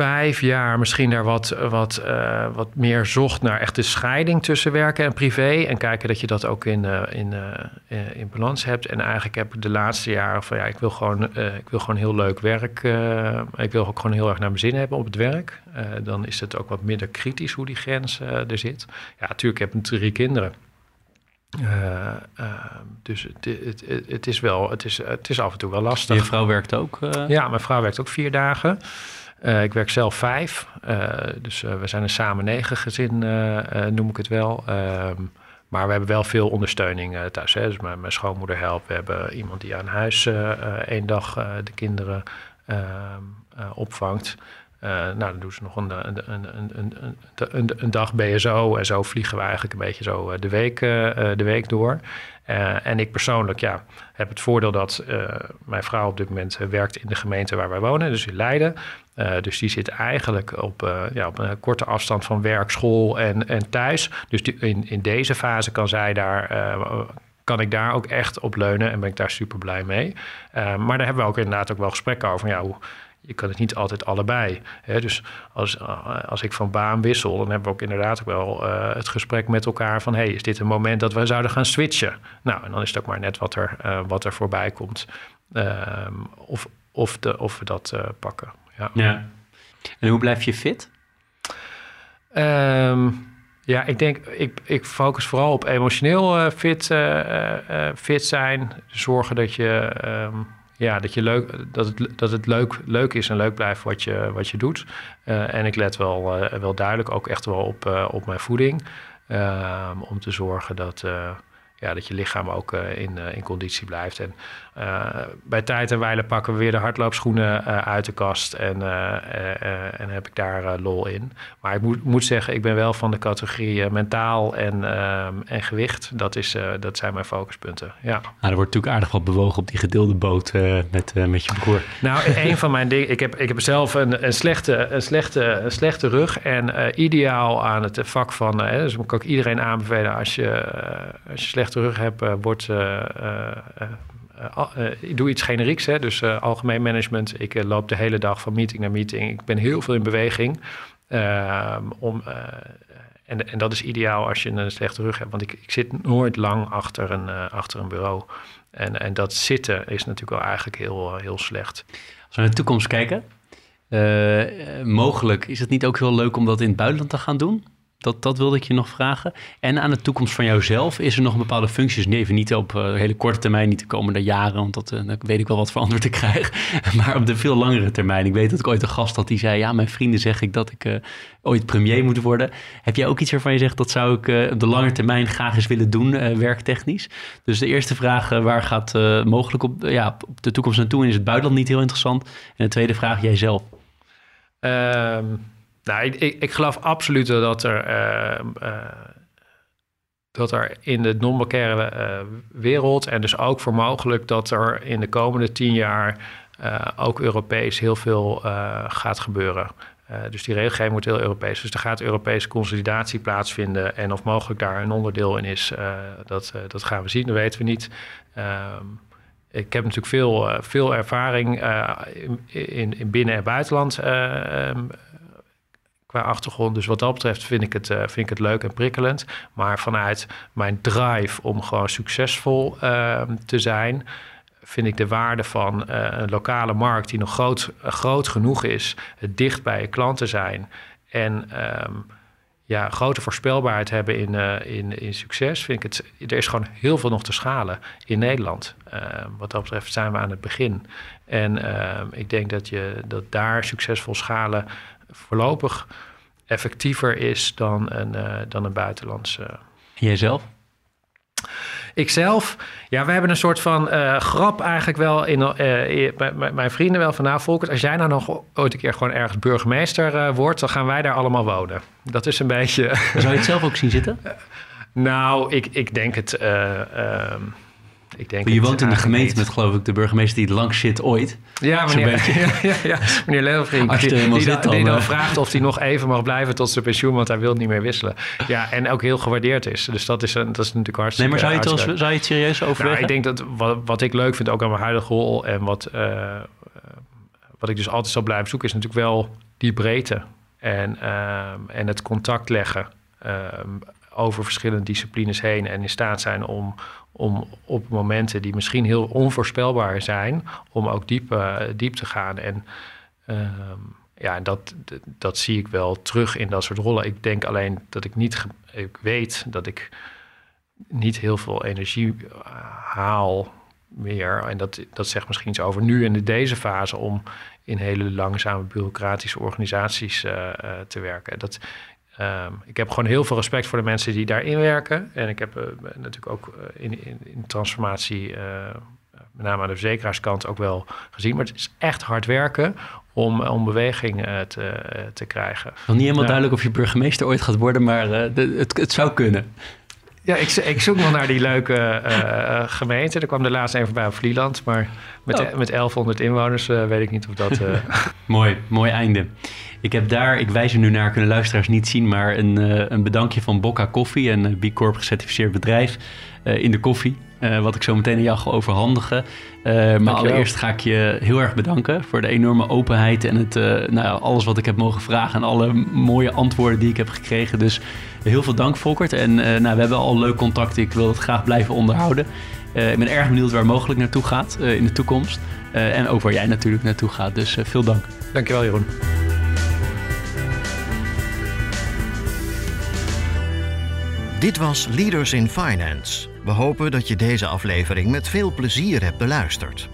vijf jaar misschien daar wat, wat, uh, wat meer zocht naar echt de scheiding tussen werken en privé. En kijken dat je dat ook in, uh, in, uh, in balans hebt. En eigenlijk heb ik de laatste jaren van ja, ik wil gewoon, ik wil gewoon heel leuk werk. ik wil ook gewoon heel erg naar mijn zin hebben op het werk. dan is het ook wat minder kritisch hoe die grens er zit. Ja, natuurlijk, ik heb drie kinderen. dus het, het, het, is wel, het is, het is af en toe wel lastig. Je vrouw werkt ook? Ja, mijn vrouw werkt ook vier dagen. Uh, ik werk zelf vijf, uh, dus uh, we zijn een samen negen gezin, noem ik het wel. Um, maar we hebben wel veel ondersteuning thuis. Hè. Dus mijn, schoonmoeder helpt. We hebben iemand die aan huis één dag de kinderen ehm, opvangt. nou, dan doen ze nog een, een, een, een dag BSO en zo vliegen we eigenlijk een beetje zo de week, de week door. en ik persoonlijk ja, heb het voordeel dat mijn vrouw op dit moment werkt in de gemeente waar wij wonen, dus in Leiden. Dus die zit eigenlijk op, ja, op een korte afstand van werk, school en, en thuis. Dus die, in, in deze fase kan zij daar kan ik daar ook echt op leunen en ben ik daar super blij mee. Maar daar hebben we ook inderdaad ook wel gesprekken over. Ja, hoe, je kan het niet altijd allebei. Hè? Dus als, eh, als ik van baan wissel, dan hebben we ook inderdaad ook wel het gesprek met elkaar van: hey, is dit een moment dat we zouden gaan switchen? Nou, en dan is het ook maar net wat er, wat er voorbij komt. Ehm, of, of, de, of we dat pakken. Ja. ja. En hoe blijf je fit? Um, ja, ik denk, ik, ik focus vooral op emotioneel uh, fit, uh, uh, fit zijn. Zorgen dat je, um, ja, dat, je leuk, dat het, dat het leuk, leuk is en leuk blijft wat je, wat je doet. en ik let wel, wel duidelijk ook echt wel op, op mijn voeding. Ehm, om te zorgen dat, ja, dat je lichaam ook in, in conditie blijft. En bij tijd en wijle pakken we weer de hardloopschoenen uh, uit de kast en, uh, en heb ik daar lol in. Maar ik moet, moet zeggen, ik ben wel van de categorie mentaal en, en gewicht. Dat, is, dat zijn mijn focuspunten. Ja. Nou, er wordt natuurlijk aardig wat bewogen op die gedeelde boot met, met je broer. Nou, een van mijn dingen, ik heb, ik heb zelf een, een, slechte, een, slechte, een slechte rug en ideaal aan het vak van, dus moet ik ook iedereen aanbevelen als je, als je slechte rug hebt, wordt uh, ik doe iets generieks, hè, dus uh, algemeen management. Ik loop de hele dag van meeting naar meeting. Ik ben heel veel in beweging. Ehm, om, en, en dat is ideaal als je een slechte rug hebt. Want ik, ik zit nooit lang achter een, achter een bureau. En, en dat zitten is natuurlijk wel eigenlijk heel, heel slecht. Als we naar de toekomst kijken, mogelijk is het niet ook heel leuk om dat in het buitenland te gaan doen? Dat, dat wilde ik je nog vragen. En aan de toekomst van jouzelf, is er nog een bepaalde functies? Nee, even niet op uh, hele korte termijn, niet de komende jaren, want dat, uh, weet ik wel wat voor antwoord ik krijg. *laughs* maar op de veel langere termijn. Ik weet dat ik ooit een gast had die zei: Ja, mijn vrienden zeg ik dat ik uh, ooit premier moet worden. Heb jij ook iets waarvan je zegt dat zou ik op de lange termijn graag eens willen doen, werktechnisch? Dus de eerste vraag: waar gaat mogelijk op, ja, op de toekomst naartoe? En is het buitenland niet heel interessant? En de tweede vraag: jijzelf. Um nou, ik, ik, geloof absoluut dat er, uh, uh, dat er in de non-bankaire uh, wereld en dus ook voor mogelijk dat er in de komende tien jaar ook Europees heel veel gaat gebeuren. dus die regelgeving moet heel Europees. Dus er gaat Europese consolidatie plaatsvinden. En of mogelijk daar een onderdeel in is, dat, dat gaan we zien. Dat weten we niet. Ehm, ik heb natuurlijk veel, veel ervaring in, in, in, binnen- en buitenland ehm, qua achtergrond. Dus wat dat betreft vind ik het, uh, vind ik het leuk en prikkelend. Maar vanuit mijn drive om gewoon succesvol uh, te zijn, vind ik de waarde van uh, een lokale markt die nog groot, groot genoeg is, dicht bij je klanten zijn en um, ja, grote voorspelbaarheid hebben in, in, in succes, vind ik het. Er is gewoon heel veel nog te schalen in Nederland. Ehm, wat dat betreft zijn we aan het begin. En ik denk dat je dat daar succesvol schalen voorlopig effectiever is dan een, uh, dan een buitenlandse. Jijzelf? Ikzelf, ja, we hebben een soort van uh, grap eigenlijk wel in, uh, mijn vrienden wel van nou, Volkert, als jij nou nog ooit een keer gewoon ergens burgemeester wordt, dan gaan wij daar allemaal wonen. Dat is een beetje. Zou je het zelf ook zien zitten? nou, ik, ik denk het. Ehm, ik denk je woont in de gemeente met, geloof ik, de burgemeester die het lang zit ooit. Ja, meneer, *laughs* ja, ja, ja, meneer Leelvring. Die, die, zit, dan, die dan vraagt of hij nog even mag blijven tot zijn pensioen, want hij wil niet meer wisselen. Ja, en ook heel gewaardeerd is. Dus dat is, een, dat is natuurlijk hartstikke Nee, maar zou je het, zou je het serieus overwegen? Nou, ik denk dat wat, wat ik leuk vind, ook aan mijn huidige rol... en wat, uh, wat ik dus altijd zal blijven zoeken... is natuurlijk wel die breedte en, uh, en het contact leggen... Uh, over verschillende disciplines heen en in staat zijn om, om op momenten die misschien heel onvoorspelbaar zijn, om ook diep, uh, diep te gaan. En ehm, ja, dat, dat zie ik wel terug in dat soort rollen. Ik denk alleen dat ik niet, ik weet dat ik niet heel veel energie eh, haal meer. En dat, dat zegt misschien iets over nu in deze fase om in hele langzame bureaucratische organisaties uh, te werken. Dat, Um, ik heb gewoon heel veel respect voor de mensen die daarin werken. En ik heb uh, natuurlijk ook uh, in, in, in, transformatie uh, met name aan de verzekerarskant ook wel gezien. Maar het is echt hard werken om, om beweging te, te krijgen. Nog niet helemaal duidelijk of je burgemeester ooit gaat worden, maar het, het zou kunnen. Ja, ik, ik, zoek nog naar die leuke uh, gemeente. Er kwam de laatste even bij op Vlieland. Maar met, oh. met 1100 inwoners weet ik niet of dat... *laughs* mooi, mooi einde. Ik heb daar, ik wijs er nu naar, kunnen luisteraars niet zien... maar een, een bedankje van Bocca Koffie, een B Corp gecertificeerd bedrijf... in de koffie. Uh, wat ik zo meteen aan jou ga overhandigen. Maar allereerst ga ik je heel erg bedanken voor de enorme openheid en het, nou ja, alles wat ik heb mogen vragen en alle mooie antwoorden die ik heb gekregen. Dus heel veel dank, Volkert. En nou, we hebben al leuk contact. Ik wil het graag blijven onderhouden. ik ben erg benieuwd waar mogelijk naartoe gaat in de toekomst. en ook waar jij natuurlijk naartoe gaat. Dus veel dank. Dankjewel, Jeroen. Dit was Leaders in Finance. We hopen dat je deze aflevering met veel plezier hebt beluisterd.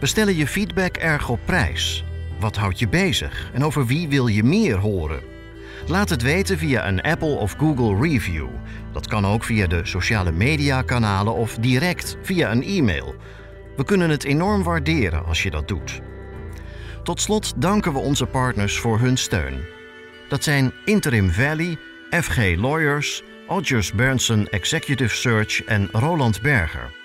We stellen je feedback erg op prijs. Wat houdt je bezig en over wie wil je meer horen? Laat het weten via een Apple of Google review. Dat kan ook via de sociale media kanalen of direct via een e-mail. We kunnen het enorm waarderen als je dat doet. Tot slot danken we onze partners voor hun steun. Dat zijn Interim Valley, FG Lawyers, Odgers Berndsen Executive Search en Roland Berger.